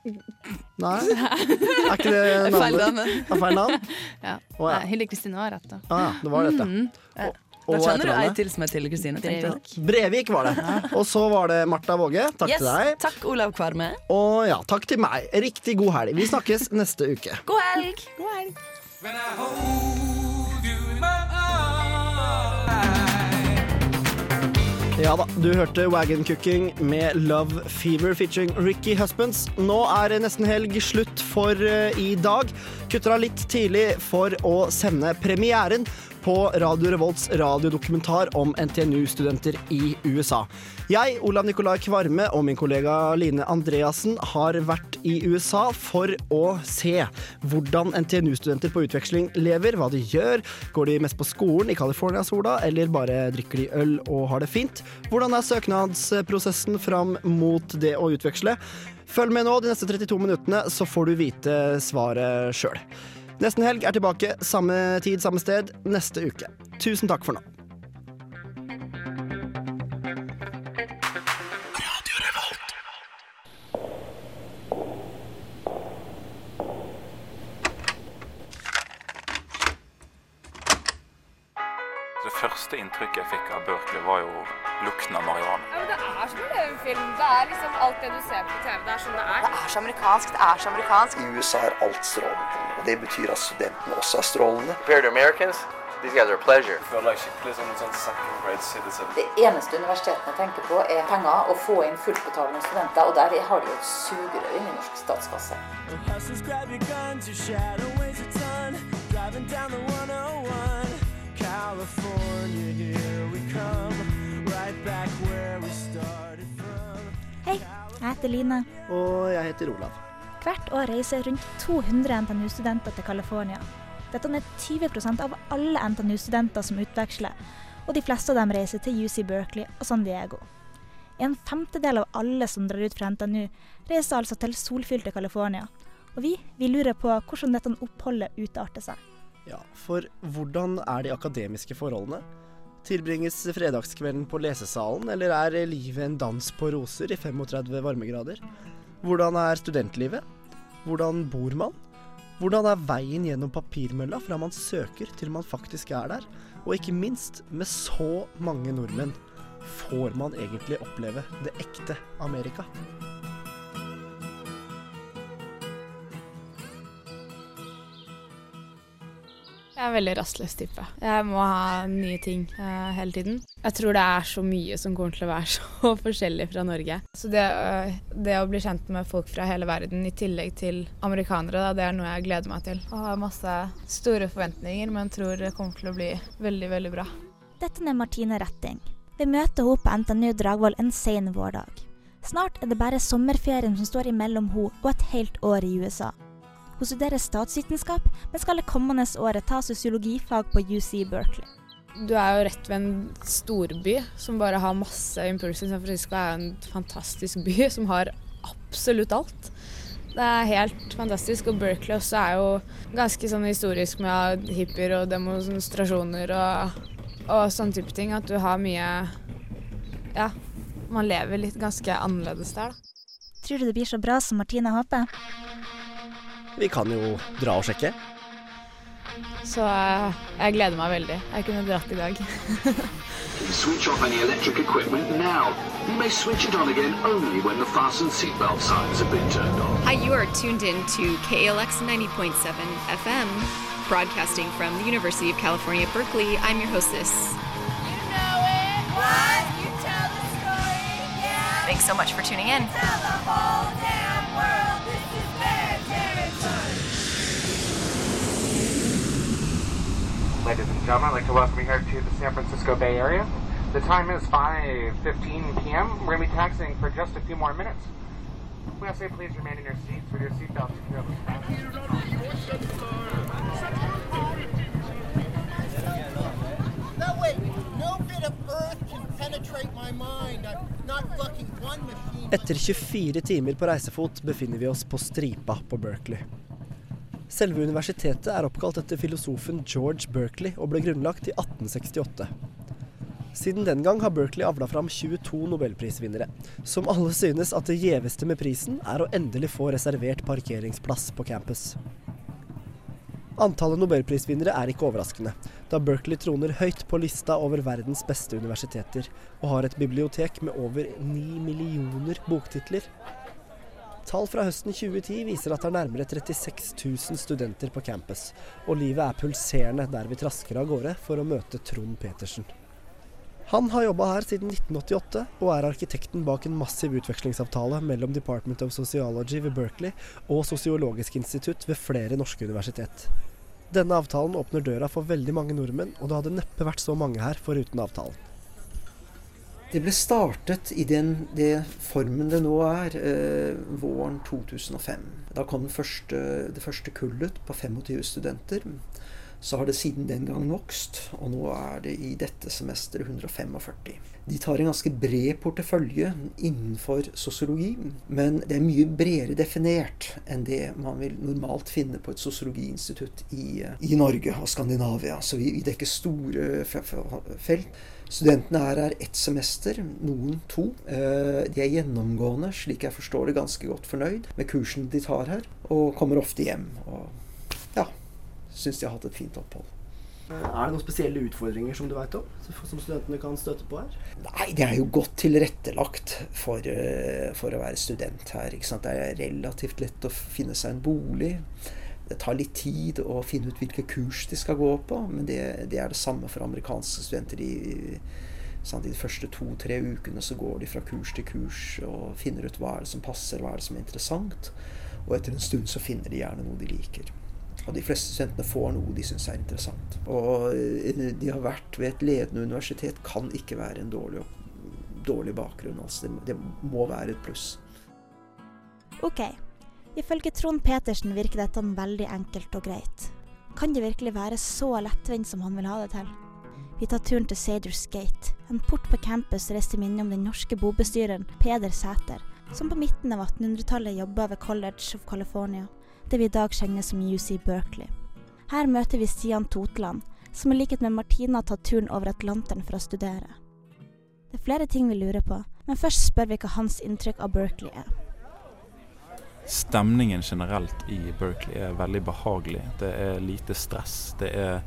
Nei? (laughs) Er ikke det (laughs) navnet? Feil. Det er feil navn? (laughs) Ja. Oh, ja. Hilde Kristine var rett, da. Ah, ja, det var dette. Mm. Og hva kjenner du ei til som er til Kristine. Brevik var det. Og så var det Martha Våge. Takk Yes, til deg. Takk, Olav Kvarme. Og ja, takk til meg. Riktig god helg. Vi snakkes neste uke. God helg! God helg. Ja da, du hørte Wagon Cooking med Love Fever featuring Ricky Husbands. Nå er nesten helg slutt for eh, i dag. Kutter av litt tidlig for å sende premieren på Radio Revolts radiodokumentar om NTNU-studenter i USA. Jeg, Olav Nikolai Kvarme og min kollega Line Andreassen har vært i USA for å se hvordan NTNU-studenter på utveksling lever, hva de gjør. Går de mest på skolen i California-sola, eller bare drikker de øl og har det fint? Hvordan er søknadsprosessen fram mot det å utveksle? Følg med nå de neste 32 minuttene, så får du vite svaret sjøl. Nesten helg er tilbake samme tid, samme sted neste uke. Tusen takk for nå. Første inntrykket jeg fikk av Berkeley, var jo lukten av marihuana. Ja, men det er som en levefilm. Det er liksom alt det du ser på TV. Det er sånn det er. Det er så amerikansk, det er så amerikansk. I USA er alt strålende. Og det betyr at studentene også er strålende. Compared to Americans, these guys are a pleasure. Like jeg skikkelig som en sånn second grade citizen. Det eneste universitetene tenker på, er penger og få inn fullbetalende studenter. Og der har de jo et sugerør inn i norsk statskasse. Hustlers, Hei, jeg heter Line. Og jeg heter Olav. Hvert år reiser rundt 200 NTNU-studenter til California. Dette er 20% av alle NTNU-studenter som utveksler, og de fleste av dem reiser til UC Berkeley og San Diego. En femtedel av alle som drar ut fra NTNU, reiser altså til solfylte California. Og vi, vi lurer på hvordan dette oppholdet utarter seg. Ja, for hvordan er de akademiske forholdene? Tilbringes fredagskvelden på lesesalen, eller er livet en dans på roser i 35 varmegrader? Hvordan er studentlivet? Hvordan bor man? Hvordan er veien gjennom papirmølla fra man søker til man faktisk er der? Og ikke minst, med så mange nordmenn, får man egentlig oppleve det ekte Amerika? Jeg er en veldig rastløs type. Jeg må ha nye ting uh, hele tiden. Jeg tror det er så mye som kommer til å være (laughs) så forskjellig fra Norge. Så det, uh, det å bli kjent med folk fra hele verden i tillegg til amerikanere, da, det er noe jeg gleder meg til. Jeg har masse store forventninger, men tror det kommer til å bli veldig, veldig bra. Dette er Martine Retting. Vi møter henne på NTNU Dragvoll en sen vårdag. Snart er det bare sommerferien som står imellom henne og et helt år i USA. Hun studerer statsvitenskap, men skal det kommende året ta sosiologifag på UC Berkeley. Du er jo rett ved en storby som bare har masse impulser. San Francisco er en fantastisk by som har absolutt alt. Det er helt fantastisk. Og Berkeley også er jo ganske sånn historisk med hippier og demonstrasjoner og, og sånne type ting. At du har mye Ja, man lever litt ganske annerledes der, da. Tror du det blir så bra som Martine håper? Vi kan jo dra og sjekke. Så eh, jeg gleder meg veldig. Jeg kunne dratt i dag. Switch off any electric equipment now. You may switch it on again only when the fasten seatbelt signs have been turned on. Hi, you are tuned in to KLX 90.7 FM, broadcasting from the University of California, Berkeley. I'm your hostess. You know it. What? You tell the story, yeah? Thanks so much for tuning in. Tell the whole damn world Ladies and gentlemen, I'd like to welcome you here to the San Francisco Bay Area. The time is 5.15 p.m. We're going to be taxiing for just a few more minutes. We ask you please remain in your seats with your seatbelts securely fastened. No, wait. No bit of earth can penetrate my mind. I'm not fucking one machine. Etter 24 timer på reisefot befinner vi oss på stripa på Berkeley. Selve universitetet er oppkalt etter filosofen George Berkeley og ble grunnlagt i 1868. Siden den gang har Berkeley avla fram 22 nobelprisvinnere, som alle synes at det gjeveste med prisen er å endelig få reservert parkeringsplass på campus. Antallet nobelprisvinnere er ikke overraskende, da Berkeley troner høyt på lista over verdens beste universiteter, og har et bibliotek med over 9 millioner boktitler. Tall fra høsten 2010 viser at det er nærmere 36 000 studenter på campus, og livet er pulserende der vi trasker av gårde for å møte Trond Petersen. Han har jobba her siden 1988, og er arkitekten bak en massiv utvekslingsavtale mellom Department of Sociology ved Berkeley og Sosiologisk institutt ved flere norske universitet. Denne avtalen åpner døra for veldig mange nordmenn, og det hadde neppe vært så mange her foruten avtalen. Det ble startet i den det formen det nå er, eh, våren 2005. Da kom det første, det første kullet på 25 studenter. Så har det siden den gang vokst, og nå er det i dette semesteret 145. De tar en ganske bred portefølje innenfor sosiologi, men det er mye bredere definert enn det man vil normalt finne på et sosiologiinstitutt i, i Norge og Skandinavia. Så vi, vi dekker store fe- fe- felt. Studentene her er ett semester, noen to. Eh, De er gjennomgående, slik jeg forstår det, ganske godt fornøyd med kursen de tar her, og kommer ofte hjem. og ja, syns de har hatt et fint opphold. Er det noen spesielle utfordringer som du veit om, som studentene kan støte på her? Nei, det er jo godt tilrettelagt for, eh, for å være student her. Ikke sant? Det er relativt lett å finne seg en bolig. Det tar litt tid å finne ut hvilke kurs de skal gå på, men det, det er det samme for amerikanske studenter. De, de første to-tre ukene så går de fra kurs til kurs og finner ut hva er det som passer, hva er det som er interessant. Og etter en stund så finner de gjerne noe de liker. Og de fleste studentene får noe de syns er interessant. Og eh, de har vært ved et ledende universitet kan ikke være en dårlig, dårlig bakgrunn. Altså. Det, det må være et pluss. OK. Ifølge Trond Petersen virker dette veldig enkelt og greit. Kan det virkelig være så lettvint som han vil ha det til? Vi tar turen til Saders Gate, en port på campus reist i minne om den norske bobestyreren Peder Sæter, som på midten av 1800-tallet jobba ved College of California, det vi i dag kjenner som UC Berkeley. Her møter vi Stian Totland, som i likhet med Martina tatt turen over Atlanteren for å studere. Det er flere ting vi lurer på, men først spør vi hva hans inntrykk av Berkeley er. Stemningen generelt i Berkeley er veldig behagelig. Det er lite stress. Det er,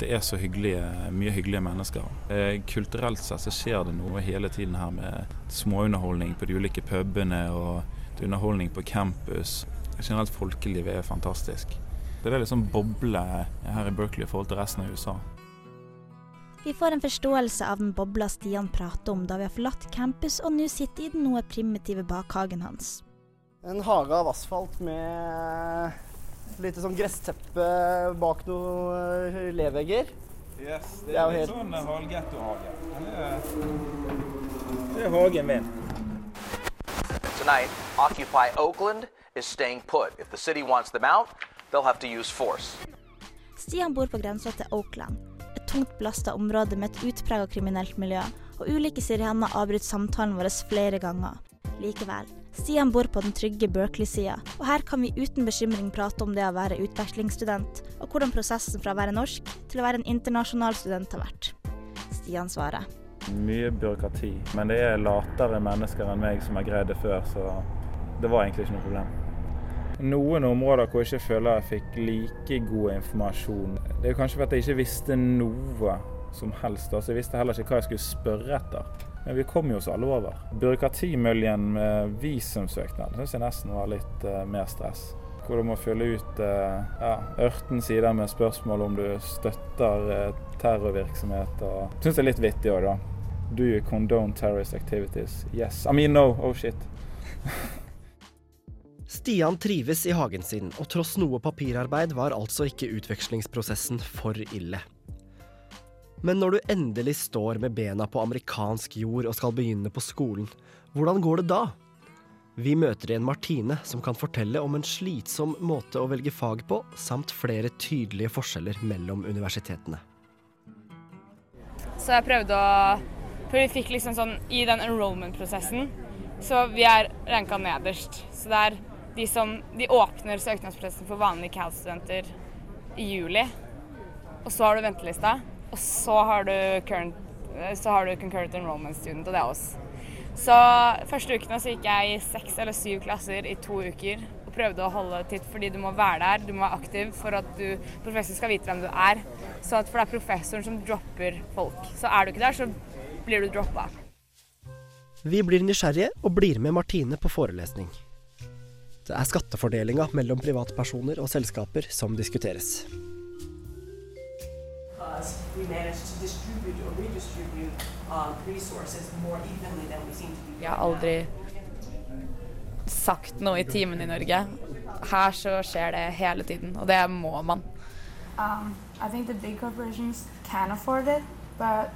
det er så hyggelige, mye hyggelige mennesker. Eh, kulturelt sett så skjer det noe hele tiden her med småunderholdning på de ulike pubene og er underholdning på campus. Generelt folkelivet er fantastisk. Det er liksom boble her i Berkeley i forhold til resten av USA. Vi får en forståelse av den bobla Stian prater om da vi har forlatt campus og nå sitter i den noe primitive bakhagen hans. En hage av asfalt med lite sånn gressteppe bak noen eh, levegger. Yes, Det er jo helt- sånn halvgettohage. Det er hagen min. Tonight, Occupy Oakland is staying put. If the city wants them out, they'll have to use force. Stian bor på grensa til Oakland, et tungt belasta område med et utprega kriminelt miljø, og ulike sirener avbryter samtalen vår flere ganger. Likevel, Stian bor på den trygge Berkeley-sida, og her kan vi uten bekymring prate om det å være utvekslingsstudent, og hvordan prosessen fra å være norsk til å være en internasjonal student har vært. Stian svarer. Mye byråkrati. Men det er latere mennesker enn meg som har greid det før, så det var egentlig ikke noe problem. Noen områder hvor jeg ikke føler jeg fikk like god informasjon. Det er kanskje fordi jeg ikke visste noe som helst. Altså, jeg visste heller ikke hva jeg skulle spørre etter. Men vi kom jo oss alle over. Byråkratimøljen med visumsøknad syns jeg nesten var litt uh, mer stress. Hvor du må fylle ut uh, ja, 18 sider med spørsmål om du støtter uh, terrorvirksomhet. og Syns det er litt vittig òg, da. Do you condone terrorist activities? Yes. I mean no. Oh shit. Stian trives i hagen sin, og tross noe papirarbeid var altså ikke utvekslingsprosessen for ille. Men når du endelig står med bena på amerikansk jord og skal begynne på skolen, hvordan går det da? Vi møter igjen Martine, som kan fortelle om en slitsom måte å velge fag på, samt flere tydelige forskjeller mellom universitetene. Så jeg prøvde å For vi fikk liksom sånn I den enrollment-prosessen, så vi er ranka nederst. Så det er de som De åpner søknadsprosessen for vanlige CAL-studenter i juli. Og så har du ventelista. Og så har du current så har du concurrent enrollment student, og det er oss. Så første ukene så gikk jeg i seks eller syv klasser i to uker og prøvde å holde titt, fordi du må være der, du må være aktiv for at du, professoren skal vite hvem du er. Så at for det er professoren som dropper folk. Så er du ikke der, så blir du droppa. Vi blir nysgjerrige og blir med Martine på forelesning. Det er skattefordelinga mellom privatpersoner og selskaper som diskuteres. Because we managed to distribute or redistribute um, resources more evenly than we seem to be. Jeg har aldri sagt noe i timen i Norge. Her så skjer det hele tiden, og det må man. Um, I think the big corporations can afford it, but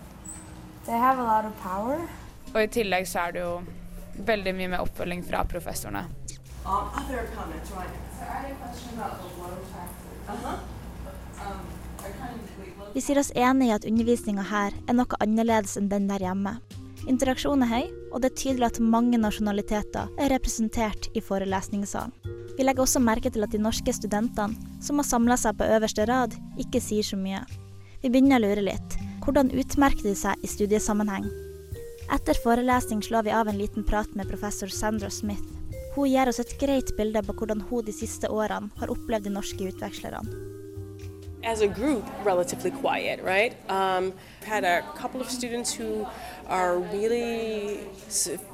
they have a lot of power. Og i tillegg så er det jo veldig mye med oppfølging fra professorene. Um, other comments, right? So I had a question about the low taxes. Uh-huh. Um, I kind of, Vi sier oss enig i at undervisninga her er noe annerledes enn den der hjemme. Interaksjonen er høy, og det er tydelig at mange nasjonaliteter er representert i forelesningssalen. Vi legger også merke til at de norske studentene, som har samla seg på øverste rad, ikke sier så mye. Vi begynner å lure litt. Hvordan utmerker de seg i studiesammenheng? Etter forelesning slår vi av en liten prat med professor Sandra Smith. Hun gir oss et greit bilde på hvordan hun de siste årene har opplevd de norske utvekslerne. As a group, relatively quiet, right? Um, had a couple of students who are really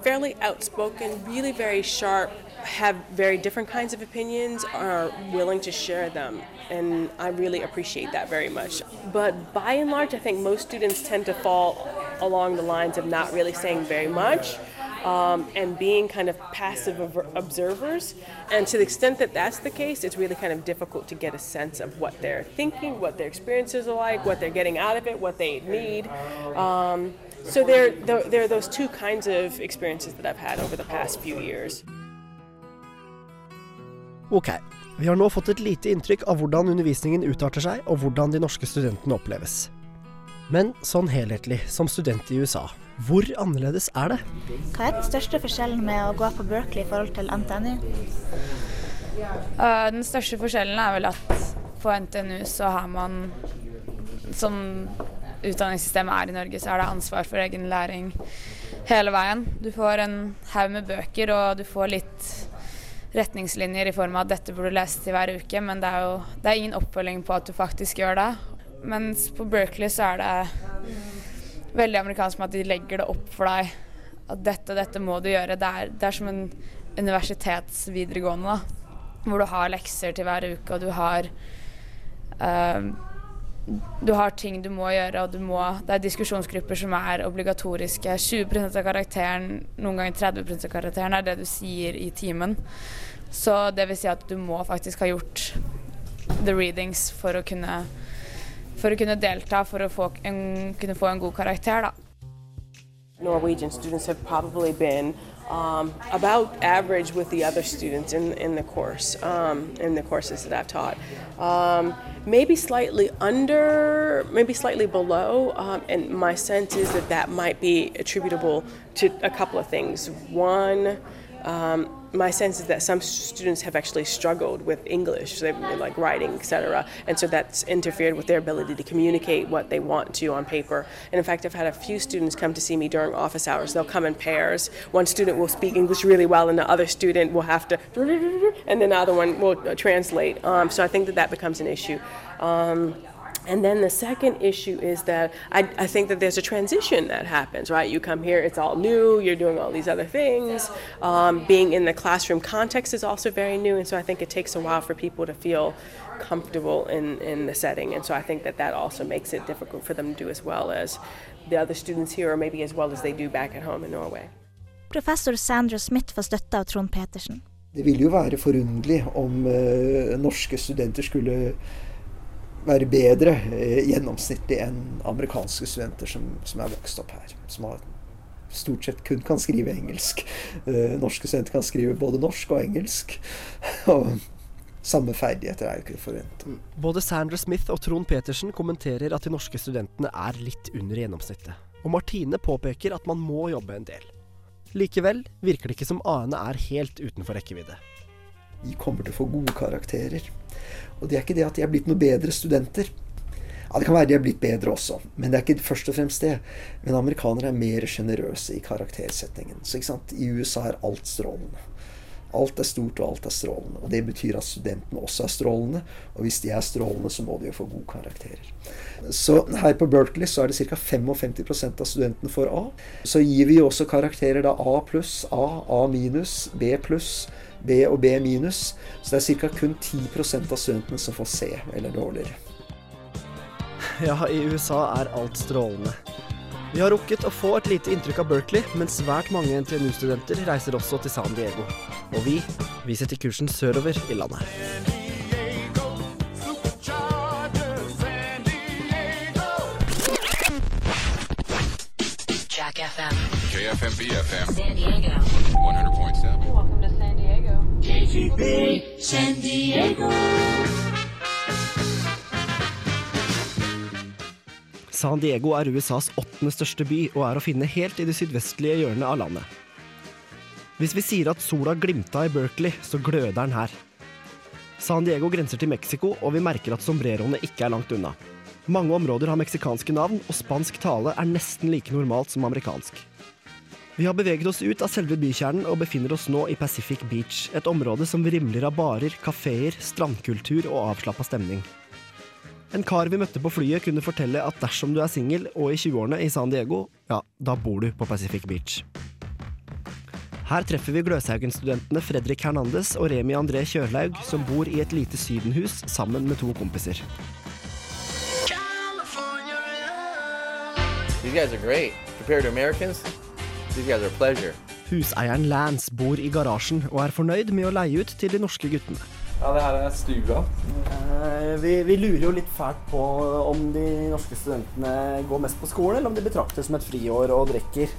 fairly outspoken, really very sharp, have very different kinds of opinions, are willing to share them. And I really appreciate that very much. But by and large, I think most students tend to fall along the lines of not really saying very much um, and being kind of passive ob- observers. And to the extent that that's the case, it's really kind of difficult to get a sense of what they're thinking, what their experiences are like, what they're getting out of it, what they need. Um, so there, there, are those two kinds of experiences that I've had over the past few years. Ok, vi har nå fått et lite inntrykk av hvordan undervisningen utarter seg, og hvordan de norske studentene oppleves. Men sånn helhetlig, som student i USA, hvor annerledes er det? Hva er den største forskjellen med å gå på Berkeley i forhold til NTNU? Uh, den største forskjellen er vel at på NTNU så har man, som utdanningssystemet er i Norge, så er det ansvar for egen læring hele veien. Du får en haug med bøker, og du får litt retningslinjer i form av at dette burde du lese til hver uke, men det er jo det er ingen oppfølging på at du faktisk gjør det. Mens på Berkeley så er det veldig amerikansk med at de legger det opp for deg. At dette dette må du gjøre. Det er, det er som en universitetsvideregående, da. Hvor du har lekser til hver uke, og du har eh, du har ting du må gjøre, og må, det er diskusjonsgrupper som er obligatoriske. 20% av karakteren, noen ganger 30% av karakteren, er det du sier i timen. Så det vil si at du må faktisk ha gjort the readings for å kunne, for å kunne delta, for å få en, kunne få en god karakter, da. Norwegian students have probably been um, about average with the other students in, in the course, um, in the courses that I've taught. Um, maybe slightly under, maybe slightly below, um, and my sense is that that might be attributable to a couple of things. One, um, my sense is that some students have actually struggled with English, like writing, etc., and so that's interfered with their ability to communicate what they want to on paper. And in fact, I've had a few students come to see me during office hours. They'll come in pairs. One student will speak English really well, and the other student will have to, and then the other one will uh, translate. Um, so I think that that becomes an issue. Um, and then the second issue is that I, I, think that there's a transition that happens, right? You come here, it's all new, you're doing all these other things. Um, being in the classroom context is also very new, and so I think it takes a while for people to feel comfortable in, in the setting. And so I think that that also makes it difficult for them to do as well as the other students here, or maybe as well as they do back at home in Norway. Professor Sandra Smith får støtte av Trond Petersen. Det ville jo være forunderlig om uh, norske studenter skulle være bedre eh, gjennomsnittlig enn amerikanske studenter som, som, er vokst opp her. Som har, stort sett kun kan skrive engelsk. Eh, norske studenter kan skrive både norsk og engelsk. (laughs) og samme ferdigheter er jo ikke forventet. Både Sandra Smith og Trond Petersen kommenterer at de norske studentene er litt under gjennomsnittet. Og Martine påpeker at man må jobbe en del. Likevel virker det ikke som A-ene er helt utenfor rekkevidde. De kommer til å få gode karakterer. Og det er ikke det at de er blitt noe bedre studenter. Ja, Det kan være de er blitt bedre også, men det er ikke først og fremst det. Men amerikanere er mer sjenerøse i karaktersetningen. Så ikke sant? I USA er alt strålende. Alt er stort, og alt er strålende. Og Det betyr at studentene også er strålende. Og hvis de er strålende, så må de jo få gode karakterer. Så her på Berkeley så er det ca. 55% av studentene får A. Så gir vi også karakterer da A pluss, A, A minus, B pluss, B og B minus. Så det er ca. kun 10% av studentene som får C eller dårligere. Ja, i USA er alt strålende. Vi har rukket å få et lite inntrykk av Berkeley, men svært mange NTNU-studenter reiser også til San Diego. Og vi, vi setter kursen sørover i landet. Jack FM. KFM BFM. San Diego. 100.7. San Diego. San Diego er USAs åttende største by og er å finne helt i det sydvestlige hjørnet av landet. Hvis vi sier at sola glimta i Berkeley, så gløder den her. San Diego grenser til Mexico, og vi merker at sombreroene ikke er langt unna. Mange områder har meksikanske navn, og spansk tale er nesten like normalt som amerikansk. Vi har beveget oss ut av selve bykjernen og befinner oss nå i Pacific Beach, et område som vrimler av barer, kafeer, strandkultur og avslappa stemning. En kar vi møtte på flyet kunne fortelle at dersom du er singel og i 20-årene i San Diego, ja, da bor du på Pacific Beach. Her treffer vi Gløshaugen-studentene Fredrik Hernandez og Remi André Kjørlaug, som bor i et lite sydenhus sammen med to kompiser. These guys are great. Compared to Americans, Huseieren Lance bor i garasjen og er fornøyd med å leie ut til de norske guttene. Ja, det her er stua. Eh, Vi, vi lurer jo litt fælt på om de norske studentene går mest på skolen, eller om de betraktes som et friår og drikker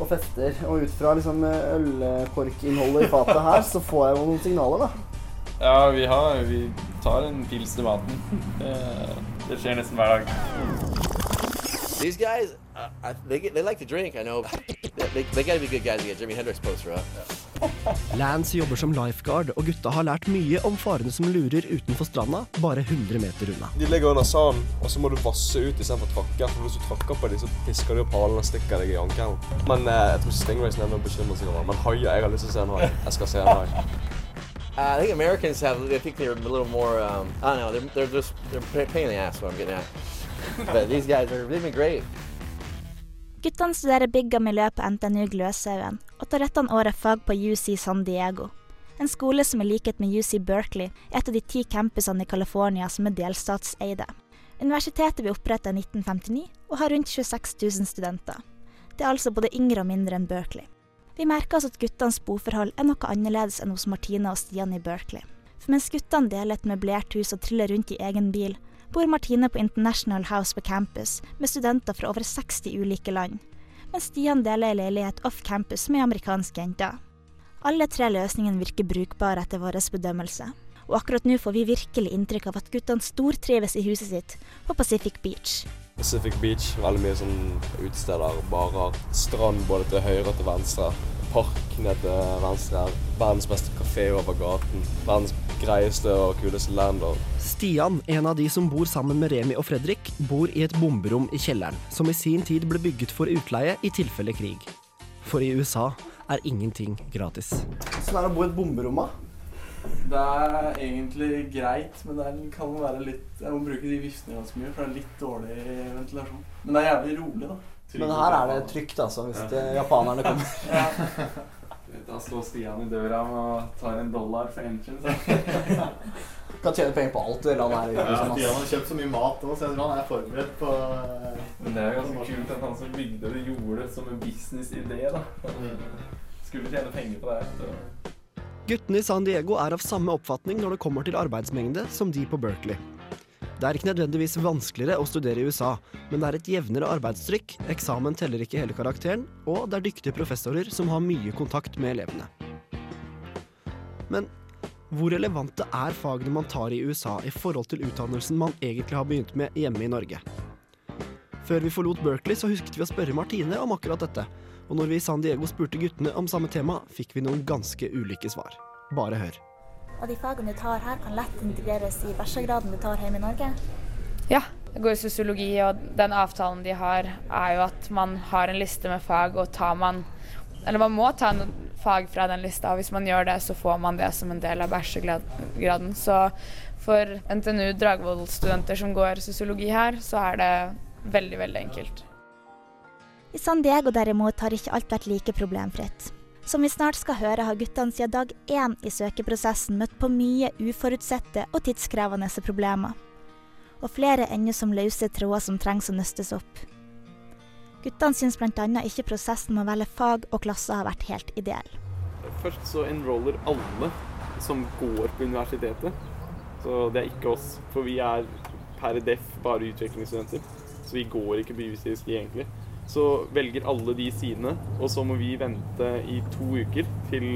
og fester. Og ut fra liksom ølkorkinnholdet i fatet her, så får jeg jo noen signaler, da. Ja, vi, har, vi tar en pils til maten. (laughs) Det, det skjer nesten hver dag. These guys, uh, I, they, get, they like to drink, I know. They, they gotta be good guys to get Jimi Hendrix poster up. (laughs) Lance jobber som lifeguard, og gutta har lært mye om farene som lurer utenfor stranda, bare 100 meter unna. De ligger under sanden, og så må du vasse ut istedenfor å tråkke. For hvis du tråkker på dem, så pisker de opp halen og stikker deg i ankelen. Men eh, jeg tror ikke Stingrays nevner å bekymre seg over. Men haier, jeg har lyst til å se en hai. Jeg skal se en hai. Uh, I think Americans have. I think they're a little more. Um, I don't know. They're, they're just they're a pain in the ass. What I'm getting at. but these guys are. They've been great. Guttene studerer bygg og miljø på NTNU Gløshaugen, og tar dette året fag på UC San Diego. En skole som i likhet med UC Berkeley er et av de ti campusene i California som er delstatseide. Universitetet ble opprettet i 1959 og har rundt 26 000 studenter. Det er altså både yngre og mindre enn Berkeley. Vi merker oss at guttenes boforhold er noe annerledes enn hos Martine og Stian i Berkeley. For mens guttene deler et møblert hus og triller rundt i egen bil, bor Martine på International House på campus med studenter fra over 60 ulike land, mens Stian deler ei leilighet off campus med amerikanske jenter. Alle tre løsningene virker brukbare etter vår bedømmelse, og akkurat nå får vi virkelig inntrykk av at guttene stortrives i huset sitt på Pacific Beach. Pacific Beach, veldig mye sånn utesteder, barer. Strand både til høyre og til venstre. Park ned til venstre. her. Verdens beste kafé over gaten. Verdens greieste og kuleste lander. Stian, en av de som bor sammen med Remi og Fredrik, bor i et bomberom i kjelleren, som i sin tid ble bygget for utleie i tilfelle krig. For i USA er ingenting gratis. Hvordan er det å bo i et bomberom, da? Det er egentlig greit, men det kan være litt Jeg må bruke de viftene ganske mye, for det er litt dårlig ventilasjon. Men det er jævlig rolig, da. Men her er det trygt, altså, hvis ja. japanerne kommer. (laughs) Ja. (laughs) Da står Stian i døra og tar en dollar for entry. så. Kan tjene penger på alt det landet her. Ja. Stian har kjøpt så mye mat òg, så jeg tror han er forberedt på Men det er jo ganske kult at han som bygde det, gjorde det som en businessidé. da. Han Skulle tjene penger på det. Så. Guttene i San Diego er av samme oppfatning når det kommer til arbeidsmengde som de på Berkeley. Det er ikke nødvendigvis vanskeligere å studere i USA, men det er et jevnere arbeidstrykk, eksamen teller ikke hele karakteren, og det er dyktige professorer som har mye kontakt med elevene. Men hvor relevante er fagene man tar i USA i forhold til utdannelsen man egentlig har begynt med hjemme i Norge? Før vi forlot Berkeley, så husket vi å spørre Martine om akkurat dette. Og når vi i San Diego spurte guttene om samme tema, fikk vi noen ganske ulike svar. Bare hør. Og de fagene du tar her, kan lett integreres i bachelorgraden du tar hjemme i Norge. Ja, jeg går i sosiologi, og den avtalen de har, er jo at man har en liste med fag, og tar man Eller man må ta en fag fra den lista, og hvis man gjør det, så får man det som en del av bachelorgraden. Så for NTNU Dragvoll-studenter som går sosiologi her, så er det veldig, veldig enkelt. I San Diego derimot har ikke alt vært like problemfritt. Som vi snart skal høre, har guttene siden dag én i søkeprosessen møtt på mye uforutsette og tidskrevende problemer. Og flere ender som løse tråder som trengs å nøstes opp. Guttene syns bl.a. ikke prosessen med å velge fag og klasser har vært helt ideell. Først så enroller alle som går på universitetet. Så det er ikke oss, for vi er per def bare utviklingsstudenter. Så vi går ikke på UCSG egentlig. Så velger alle de sine, og så må vi vente i to uker til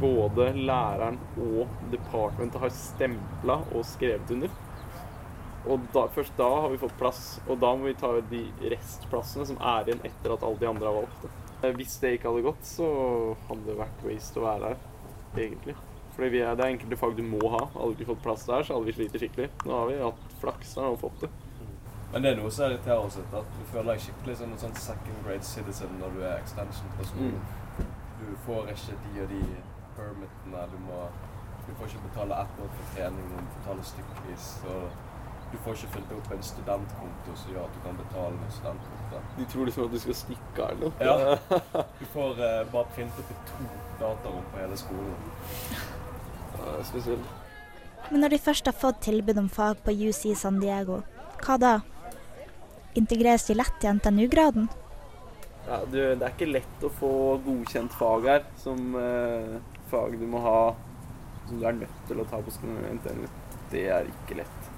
både læreren og departementet har stempla og skrevet under. Og da, først da har vi fått plass, og da må vi ta de restplassene som er igjen etter at alle de andre har valgt det. Eh, Hvis det ikke hadde gått, så hadde det vært waste å være her, egentlig. Er, det er enkelte fag du må ha. Hadde vi ikke fått plass der, så hadde vi slitt skikkelig. Nå har vi hatt flaks og fått det. Men det er noe som irriterer oss litt, at du føler deg skikkelig som en sånn second grade citizen når du er extension på skolen. Du får ikke de og de permittene, du må Du får ikke betale ett år for trening, du må betale stykkevis. Og du får ikke fylt opp en studentkonto som gjør at du kan betale med studentkortet. De tror liksom at du skal stikke av eller noe. Ja. Du får eh, bare printet opp i to datarom på hele skolen. Ja, det er spesielt. Men når de først har fått tilbud om fag på UC San Diego, hva da? Integreres de lett i NTNU-graden? Ja, du, det er ikke lett å få godkjent fag her som eh, fag du må ha som du er nødt til å ta på. NTNU. Det er ikke lett.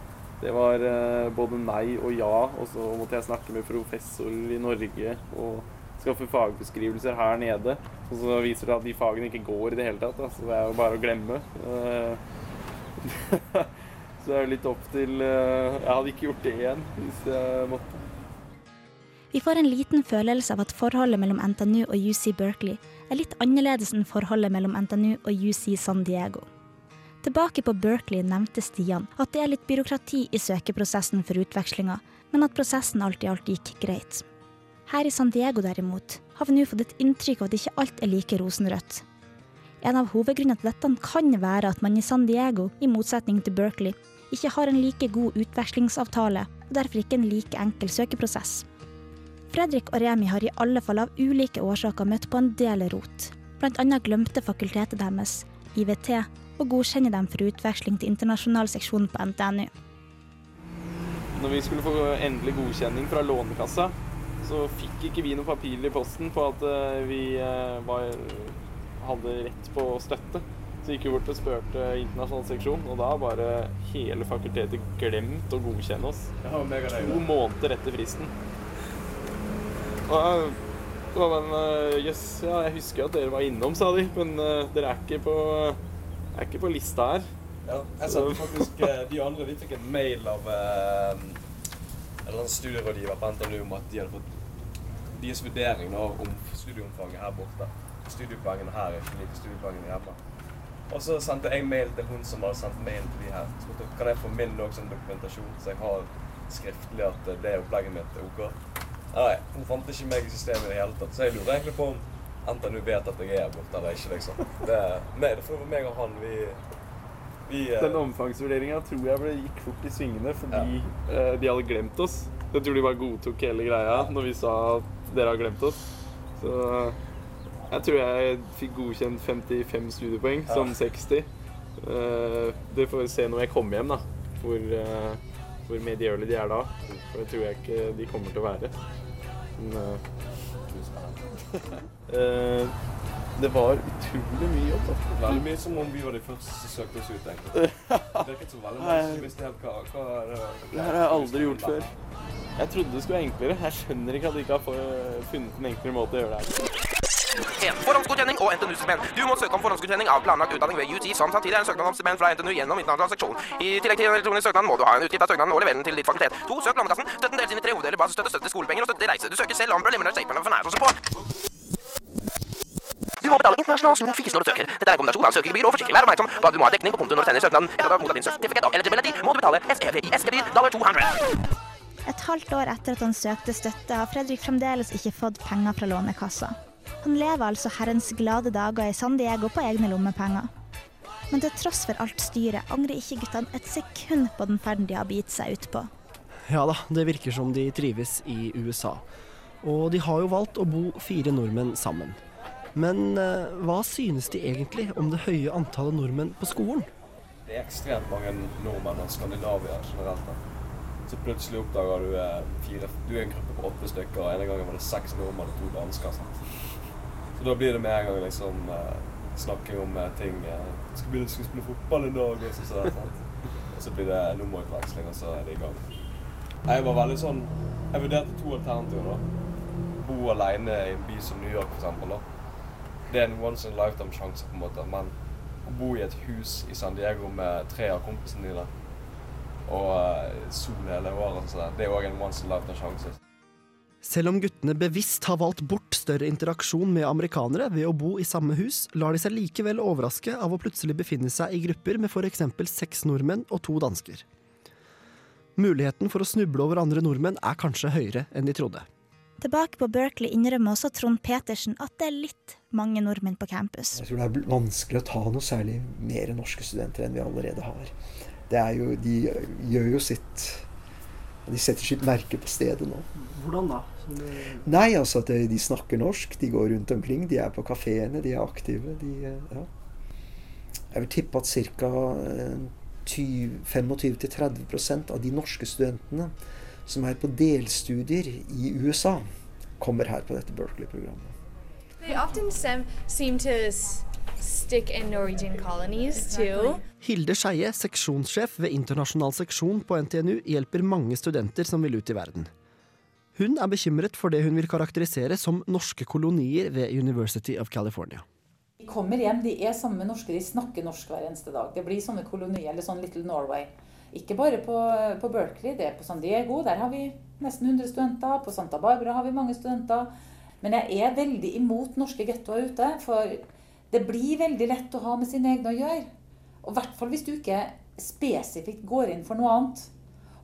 Det var eh, både nei og ja, og så måtte jeg snakke med professor i Norge og skaffe fagbeskrivelser her nede. Og så viser det at de fagene ikke går i det hele tatt. så det er jo bare å glemme. Eh, (laughs) så det er jo litt opp til eh, Jeg hadde ikke gjort det igjen hvis jeg måtte. Vi får en liten følelse av at forholdet mellom NTNU og UC Berkeley er litt annerledes enn forholdet mellom NTNU og UC San Diego. Tilbake på Berkeley nevnte Stian at det er litt byråkrati i søkeprosessen for utvekslinga, men at prosessen alt i alt gikk greit. Her i San Diego derimot har vi nå fått et inntrykk av at ikke alt er like rosenrødt. En av hovedgrunnene til dette kan være at man i San Diego, i motsetning til Berkeley, ikke har en like god utvekslingsavtale, og derfor ikke en like enkel søkeprosess. Fredrik og Remi har i alle fall av ulike årsaker møtt på en del rot. Annet glemte fakultetet deres, IVT, å godkjenne dem for utveksling til internasjonal seksjon på NTNU. Når vi skulle få endelig godkjenning fra Lånekassa, så fikk ikke vi noe papir i posten på at eh, vi eh, var, hadde rett på støtte. Så gikk vi bort og spurte internasjonal seksjon, og da har bare hele fakultetet glemt å godkjenne oss. To måneder etter fristen. Og var men jøss, ja, jeg husker at dere var innom, sa de, men uh, dere er ikke på, er ikke på lista her. Ja, jeg satte faktisk eh, De andre vi fikk en mail av eh, en eller annen studierådgiver på NTNU om at de hadde fått deres vurdering da, om studieomfanget her borte. Studiepoengene her er ikke like studiepoengene hjemme. Og så sendte jeg mail til hun som hadde sendt mail til de her. Så kan jeg få min dokumentasjon, så jeg har skriftlig at eh, det opplegget mitt er OK. Nei, hun fant ikke meg i systemet i det hele tatt. Så jeg lurer egentlig på om NTNU vet at jeg er her borte eller ikke, liksom. Det, meg, det var meg og han, vi, vi eh, Den omfangsvurderinga tror jeg ble, gikk fort i svingene fordi eh, de hadde glemt oss. Jeg tror de bare godtok hele greia når vi sa at dere har glemt oss. Så jeg tror jeg fikk godkjent 55 studiepoeng Ja. som 60. Uh, dere får se når jeg kommer hjem, da, hvor, eh, hvor medgjørlige de er da. For det tror jeg ikke de kommer til å være. Men, eh, (laughs) eh, det var utrolig mye jobb. da. Veldig mye som om vi var de første som søkte oss ut, egentlig. (laughs) Det virket som veldig mange som visste helt hva, hva det var. Det her har jeg aldri gjort før. Jeg trodde det skulle være enklere. Jeg skjønner ikke at de ikke har funnet en enklere måte å gjøre det her. 1. Forhåndsgodkjenning og NTNU-stipend. Du må søke om forhåndsgodkjenning av planlagt utdanning ved UT som samtidig er en søknad om stipend fra NTNU gjennom internasjonal seksjon. I tillegg til en elektronisk søknaden må du ha en utgift av søknaden og levere den til ditt fakultet. 2. Søk Lånekassen. Støtten deles inn i tre hoveddeler. Basisstøtte, støtte skolepenger og støtte til reise. Du søker selv om preliminary statement for financial på. Du må betale internasjonal sum fis når du søker. Dette er en kombinasjon av søkegebyr og forsikring. Vær oppmerksom på at du må ha dekning på konto når du sender søknaden. Etter at du mottatt din certificate of eligibility, må du betale SEVIS-gebyr dollar 200. Et halvt år etter at han søkte støtte, har Fredrik fremdeles ikke fått penger fra Lånekassa. Han lever altså herrens glade dager i San Diego på egne lommepenger. Men til tross for alt styret angrer ikke guttene et sekund på den ferden de har begitt seg ut på. Ja da, det virker som de trives i USA. Og de har jo valgt å bo fire nordmenn sammen. Men eh, hva synes de egentlig om det høye antallet nordmenn på skolen? Det er ekstremt mange nordmenn og skandinavier generelt. Så plutselig oppdager du eh, fire Du er en gruppe på åtte stykker, og en gang var det seks nordmenn og to dansker. Sant? Så da blir det med en gang liksom eh, snakking om eh, ting eh, skal, vi, skal spille fotball i dag? Og så, så, og så blir det nummerutveksling, og så er det i gang. Jeg var veldig sånn Jeg vurderte to alternativer. da. Bo alene i en by som New York. Da. Det er en once in a lifetime-sjanse, på en måte. Men å bo i et hus i San Diego med tre av kompisene dine og sol hele året, det er òg en once in a lifetime-sjanse. Selv om guttene bevisst har valgt bort større interaksjon med amerikanere ved å bo i samme hus, lar de seg likevel overraske av å plutselig befinne seg i grupper med f.eks. seks nordmenn og to dansker. Muligheten for å snuble over andre nordmenn er kanskje høyere enn de trodde. Tilbake på Berkeley innrømmer også Trond Petersen at det er litt mange nordmenn på campus. Jeg tror det er vanskelig å ta noe særlig mer norske studenter enn vi allerede har. Det er jo, de gjør jo sitt De setter sitt merke på stedet nå. Hvordan da? Nei, altså at de, de snakker norsk, de går rundt omkring, de er på kafeene, de er aktive. De, eh, ja. Jeg vil tippe at ca. 25-30% av de norske studentene som er på delstudier i USA, kommer her på dette Berkeley-programmet. They often seem to s- stick in Norwegian colonies too. Hilde Skeie, seksjonssjef ved internasjonal seksjon på NTNU, hjelper mange studenter som vil ut i verden. Hun er bekymret for det hun vil karakterisere som norske kolonier ved University of California. De kommer hjem, de er sammen med norske, de snakker norsk hver eneste dag. Det blir sånne kolonier, eller sånn Little Norway. Ikke bare på, på Berkeley, det er på San Diego. Der har vi nesten 100 studenter. På Santa Barbara har vi mange studenter. Men jeg er veldig imot norske gettoer ute. For det blir veldig lett å ha med sine egne å gjøre. Og i hvert fall hvis du ikke spesifikt går inn for noe annet.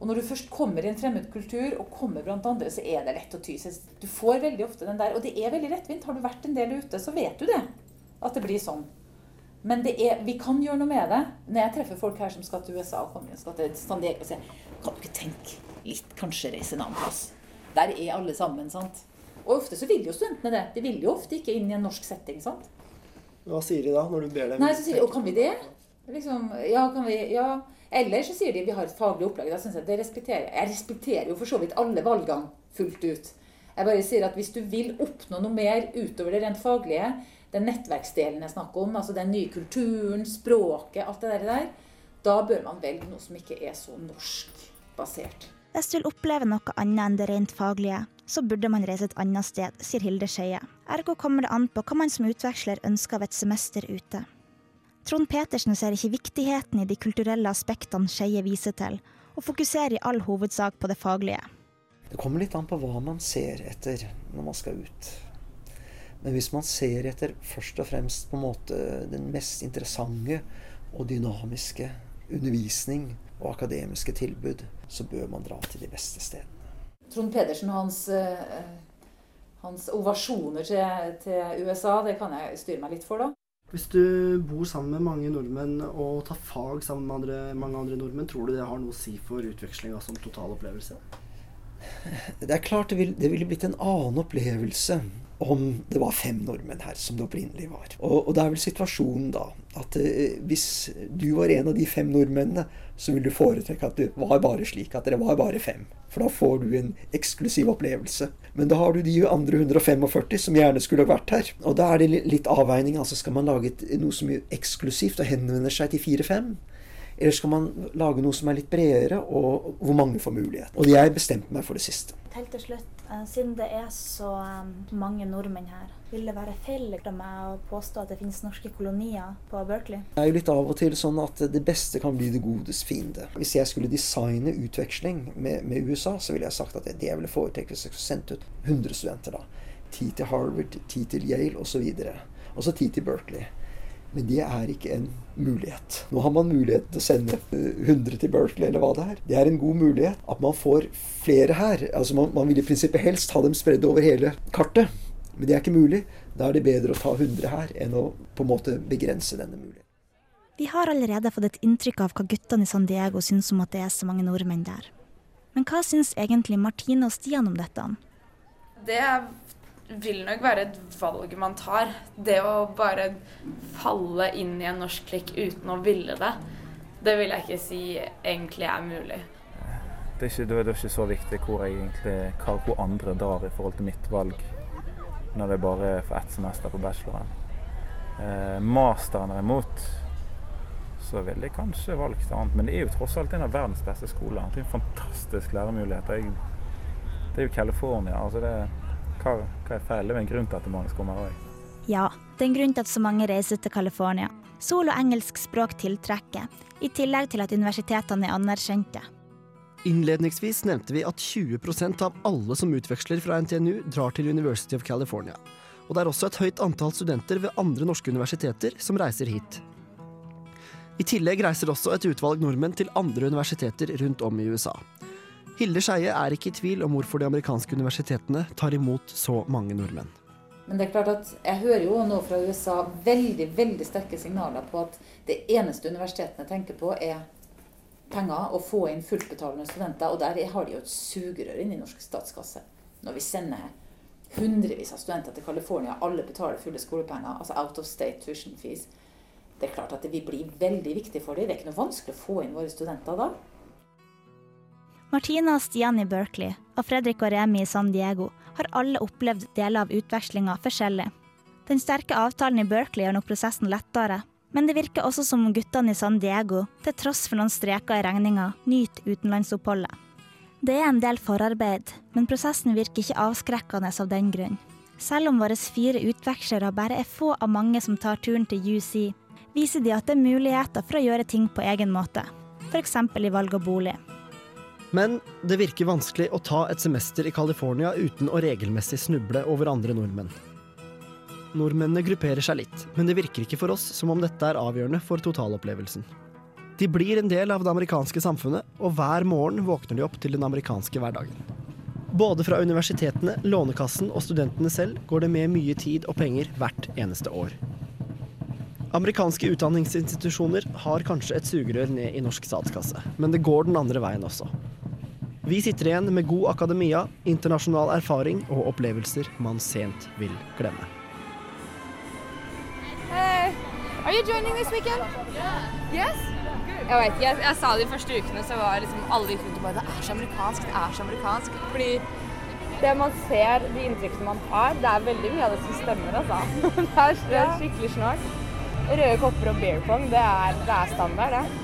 Og når du først kommer i en fremmed kultur og kommer blant andre, så er det lett å ty seg. Du får veldig ofte den der, og det er veldig lettvint. Har du vært en del ute, så vet du det. At det blir sånn. Men er, vi kan gjøre noe med det. Når jeg treffer folk her som skal til USA og kommer, skal til San Diego, og sier kan du ikke tenke litt, kanskje reise en annen plass? Der er alle sammen, sant? Og ofte så vil jo studentene det. De vil jo ofte ikke inn i en norsk setting, sant? Hva sier de da, når du ber dem Nei, så sier de, og kan vi det? Liksom, ja, kan vi, ja. Eller så sier de, vi har et faglig opplegg. Da synes jeg det respekterer. Jeg respekterer jo for så vidt alle valgene fullt ut. Jeg bare sier at hvis du vil oppnå noe mer utover det rent faglige, den nettverksdelen jeg snakker om, altså den nye kulturen, språket, alt det der, da bør man velge noe som ikke er så norskbasert. Hvis du vil oppleve noe annet enn det rent faglige, så burde man reise et annet sted, sier Hilde Skeie. Ergo kommer det an på hva man som utveksler ønsker av et semester ute. Trond Petersen ser ikke viktigheten i de kulturelle aspektene Skeie viser til, og fokuserer i all hovedsak på det faglige. Det kommer litt an på hva man ser etter når man skal ut. Men hvis man ser etter først og fremst på en måte den mest interessante og dynamiske undervisning og akademiske tilbud, så bør man dra til de beste stedene. Trond Pedersen og hans, eh, hans ovasjoner til, til USA, det kan jeg styre meg litt for, da. Hvis du bor sammen med mange nordmenn og tar fag sammen med andre, mange andre nordmenn, tror du det har noe å si for utvekslinga som totalopplevelse? Det er klart det, vil, det ville blitt en annen opplevelse om det var fem nordmenn her, som det opprinnelig var. Og, og det er vel situasjonen da at eh, hvis du var en av de fem nordmennene, så vil du foretrekke at det var bare slik, at dere var bare fem. For da får du en eksklusiv opplevelse. Men da har du de andre 145 som gjerne skulle vært her. Og da er det litt avveining. altså Skal man lage noe som er eksklusivt og henvender seg til fire-fem? Eller skal man lage noe som er litt bredere, og hvor mange får mulighet? Og jeg bestemte meg for det siste. Helt til slutt, siden det er så um, mange nordmenn her, vil det være feil av meg å påstå at det finnes norske kolonier på Berkeley? Det er jo litt av og til sånn at det beste kan bli det godes fiende. Hvis jeg skulle designe utveksling med, med USA, så ville jeg sagt at det jeg ville foretrekke hvis jeg skulle sendt ut 100 studenter. da. Ti til Harvard, ti til Yale osv. Og så ti til Berkeley. Men det er ikke en mulighet. Nå har man mulighet til å sende 100 til Berkeley, eller hva det er. Det er en god mulighet at man får flere her. Altså Man, man vil i prinsippet helst ha dem spredd over hele kartet. Men det er ikke mulig. Da er det bedre å ta 100 her enn å på en måte begrense denne muligheten. Vi har allerede fått et inntrykk av hva guttene i San Diego syns om at det er så mange nordmenn der. Men hva syns egentlig Martine og Stian om dette? Det vil nok være et valg man tar. Det å bare falle inn i en norsk klikk uten å ville det, det vil jeg ikke si egentlig er mulig. Det er ikke, det er ikke så viktig hvor, egentlig, hvor andre drar i forhold til mitt valg, når det bare er for ett semester på bacheloren. Eh, masteren derimot, så ville jeg kanskje valgt annet. Men det er jo tross alt en av verdens beste skoler. Det er en fantastisk læremulighet. Det er jo California. altså det hva, hva er feil? Det er en grunn til at mange kommer òg. Ja, det er en grunn til at så mange reiser til California. Sol og engelsk språk tiltrekker, i tillegg til at universitetene er anerkjente. Innledningsvis nevnte vi at 20% av alle som utveksler fra NTNU, drar til University of California. Og det er også et høyt antall studenter ved andre norske universiteter som reiser hit. I tillegg reiser også et utvalg nordmenn til andre universiteter rundt om i USA. Hilde Skeie er ikke i tvil om hvorfor de amerikanske universitetene tar imot så mange nordmenn. Men det er klart at jeg hører jo nå fra USA veldig veldig sterke signaler på at det eneste universitetene tenker på, er penger og få inn fulltbetalende studenter. Og der har de jo et sugerør inn i norsk statskasse. Når vi sender hundrevis av studenter til California, alle betaler fulle skolepenger, altså out of state tuition fees. Det er klart at det vil bli veldig viktig for dem. Det er ikke noe vanskelig å få inn våre studenter da. Martina og Stian i Berkeley og Fredrik og Remi i San Diego har alle opplevd deler av utvekslinga forskjellig. Den sterke avtalen i Berkeley gjør nok prosessen lettere, men det virker også som om guttene i San Diego, til tross for noen streker i regninga, nyter utenlandsoppholdet. Det er en del forarbeid, men prosessen virker ikke avskrekkende av den grunn. Selv om våre fire utvekslere bare er få av mange som tar turen til UC, viser de at det er muligheter for å gjøre ting på egen måte, f.eks. i valg av bolig. Men det virker vanskelig å ta et semester i California uten å regelmessig snuble over andre nordmenn. Nordmennene grupperer seg litt, men det virker ikke for oss som om dette er avgjørende for totalopplevelsen. De blir en del av det amerikanske samfunnet, og hver morgen våkner de opp til den amerikanske hverdagen. Både fra universitetene, Lånekassen og studentene selv går det med mye tid og penger hvert eneste år. Amerikanske utdanningsinstitusjoner har kanskje et sugerør ned i norsk statskasse, men det går den andre veien også. Vi sitter igjen med god akademia, internasjonal erfaring og opplevelser man sent vil glemme. Hey, are you joining this weekend? Yes? Jeg vet ikke, jeg, jeg sa det de første ukene, så var liksom alle gikk rundt og bare Det er så amerikansk, det er så amerikansk. Fordi det man ser, de inntrykkene man har, det er veldig mye av det som stemmer, altså. (laughs) Det er, det er skikkelig snart. Røde kopper og beer pong, det er, det er standard, det.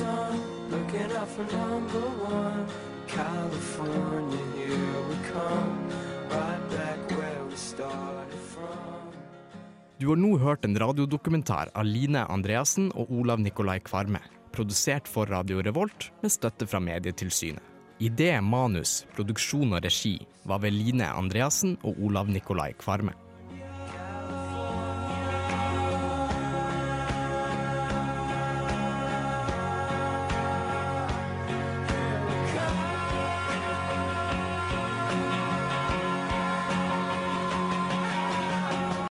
Sun, looking out for number one. California, here we come, right back where we started from. Du har nå hørt en radiodokumentar av Line Andreassen og Olav Nikolai Kvarme, produsert for Radio Revolt med støtte fra Medietilsynet. Idé, manus, produksjon og regi var ved Line Andreassen og Olav Nikolai Kvarme.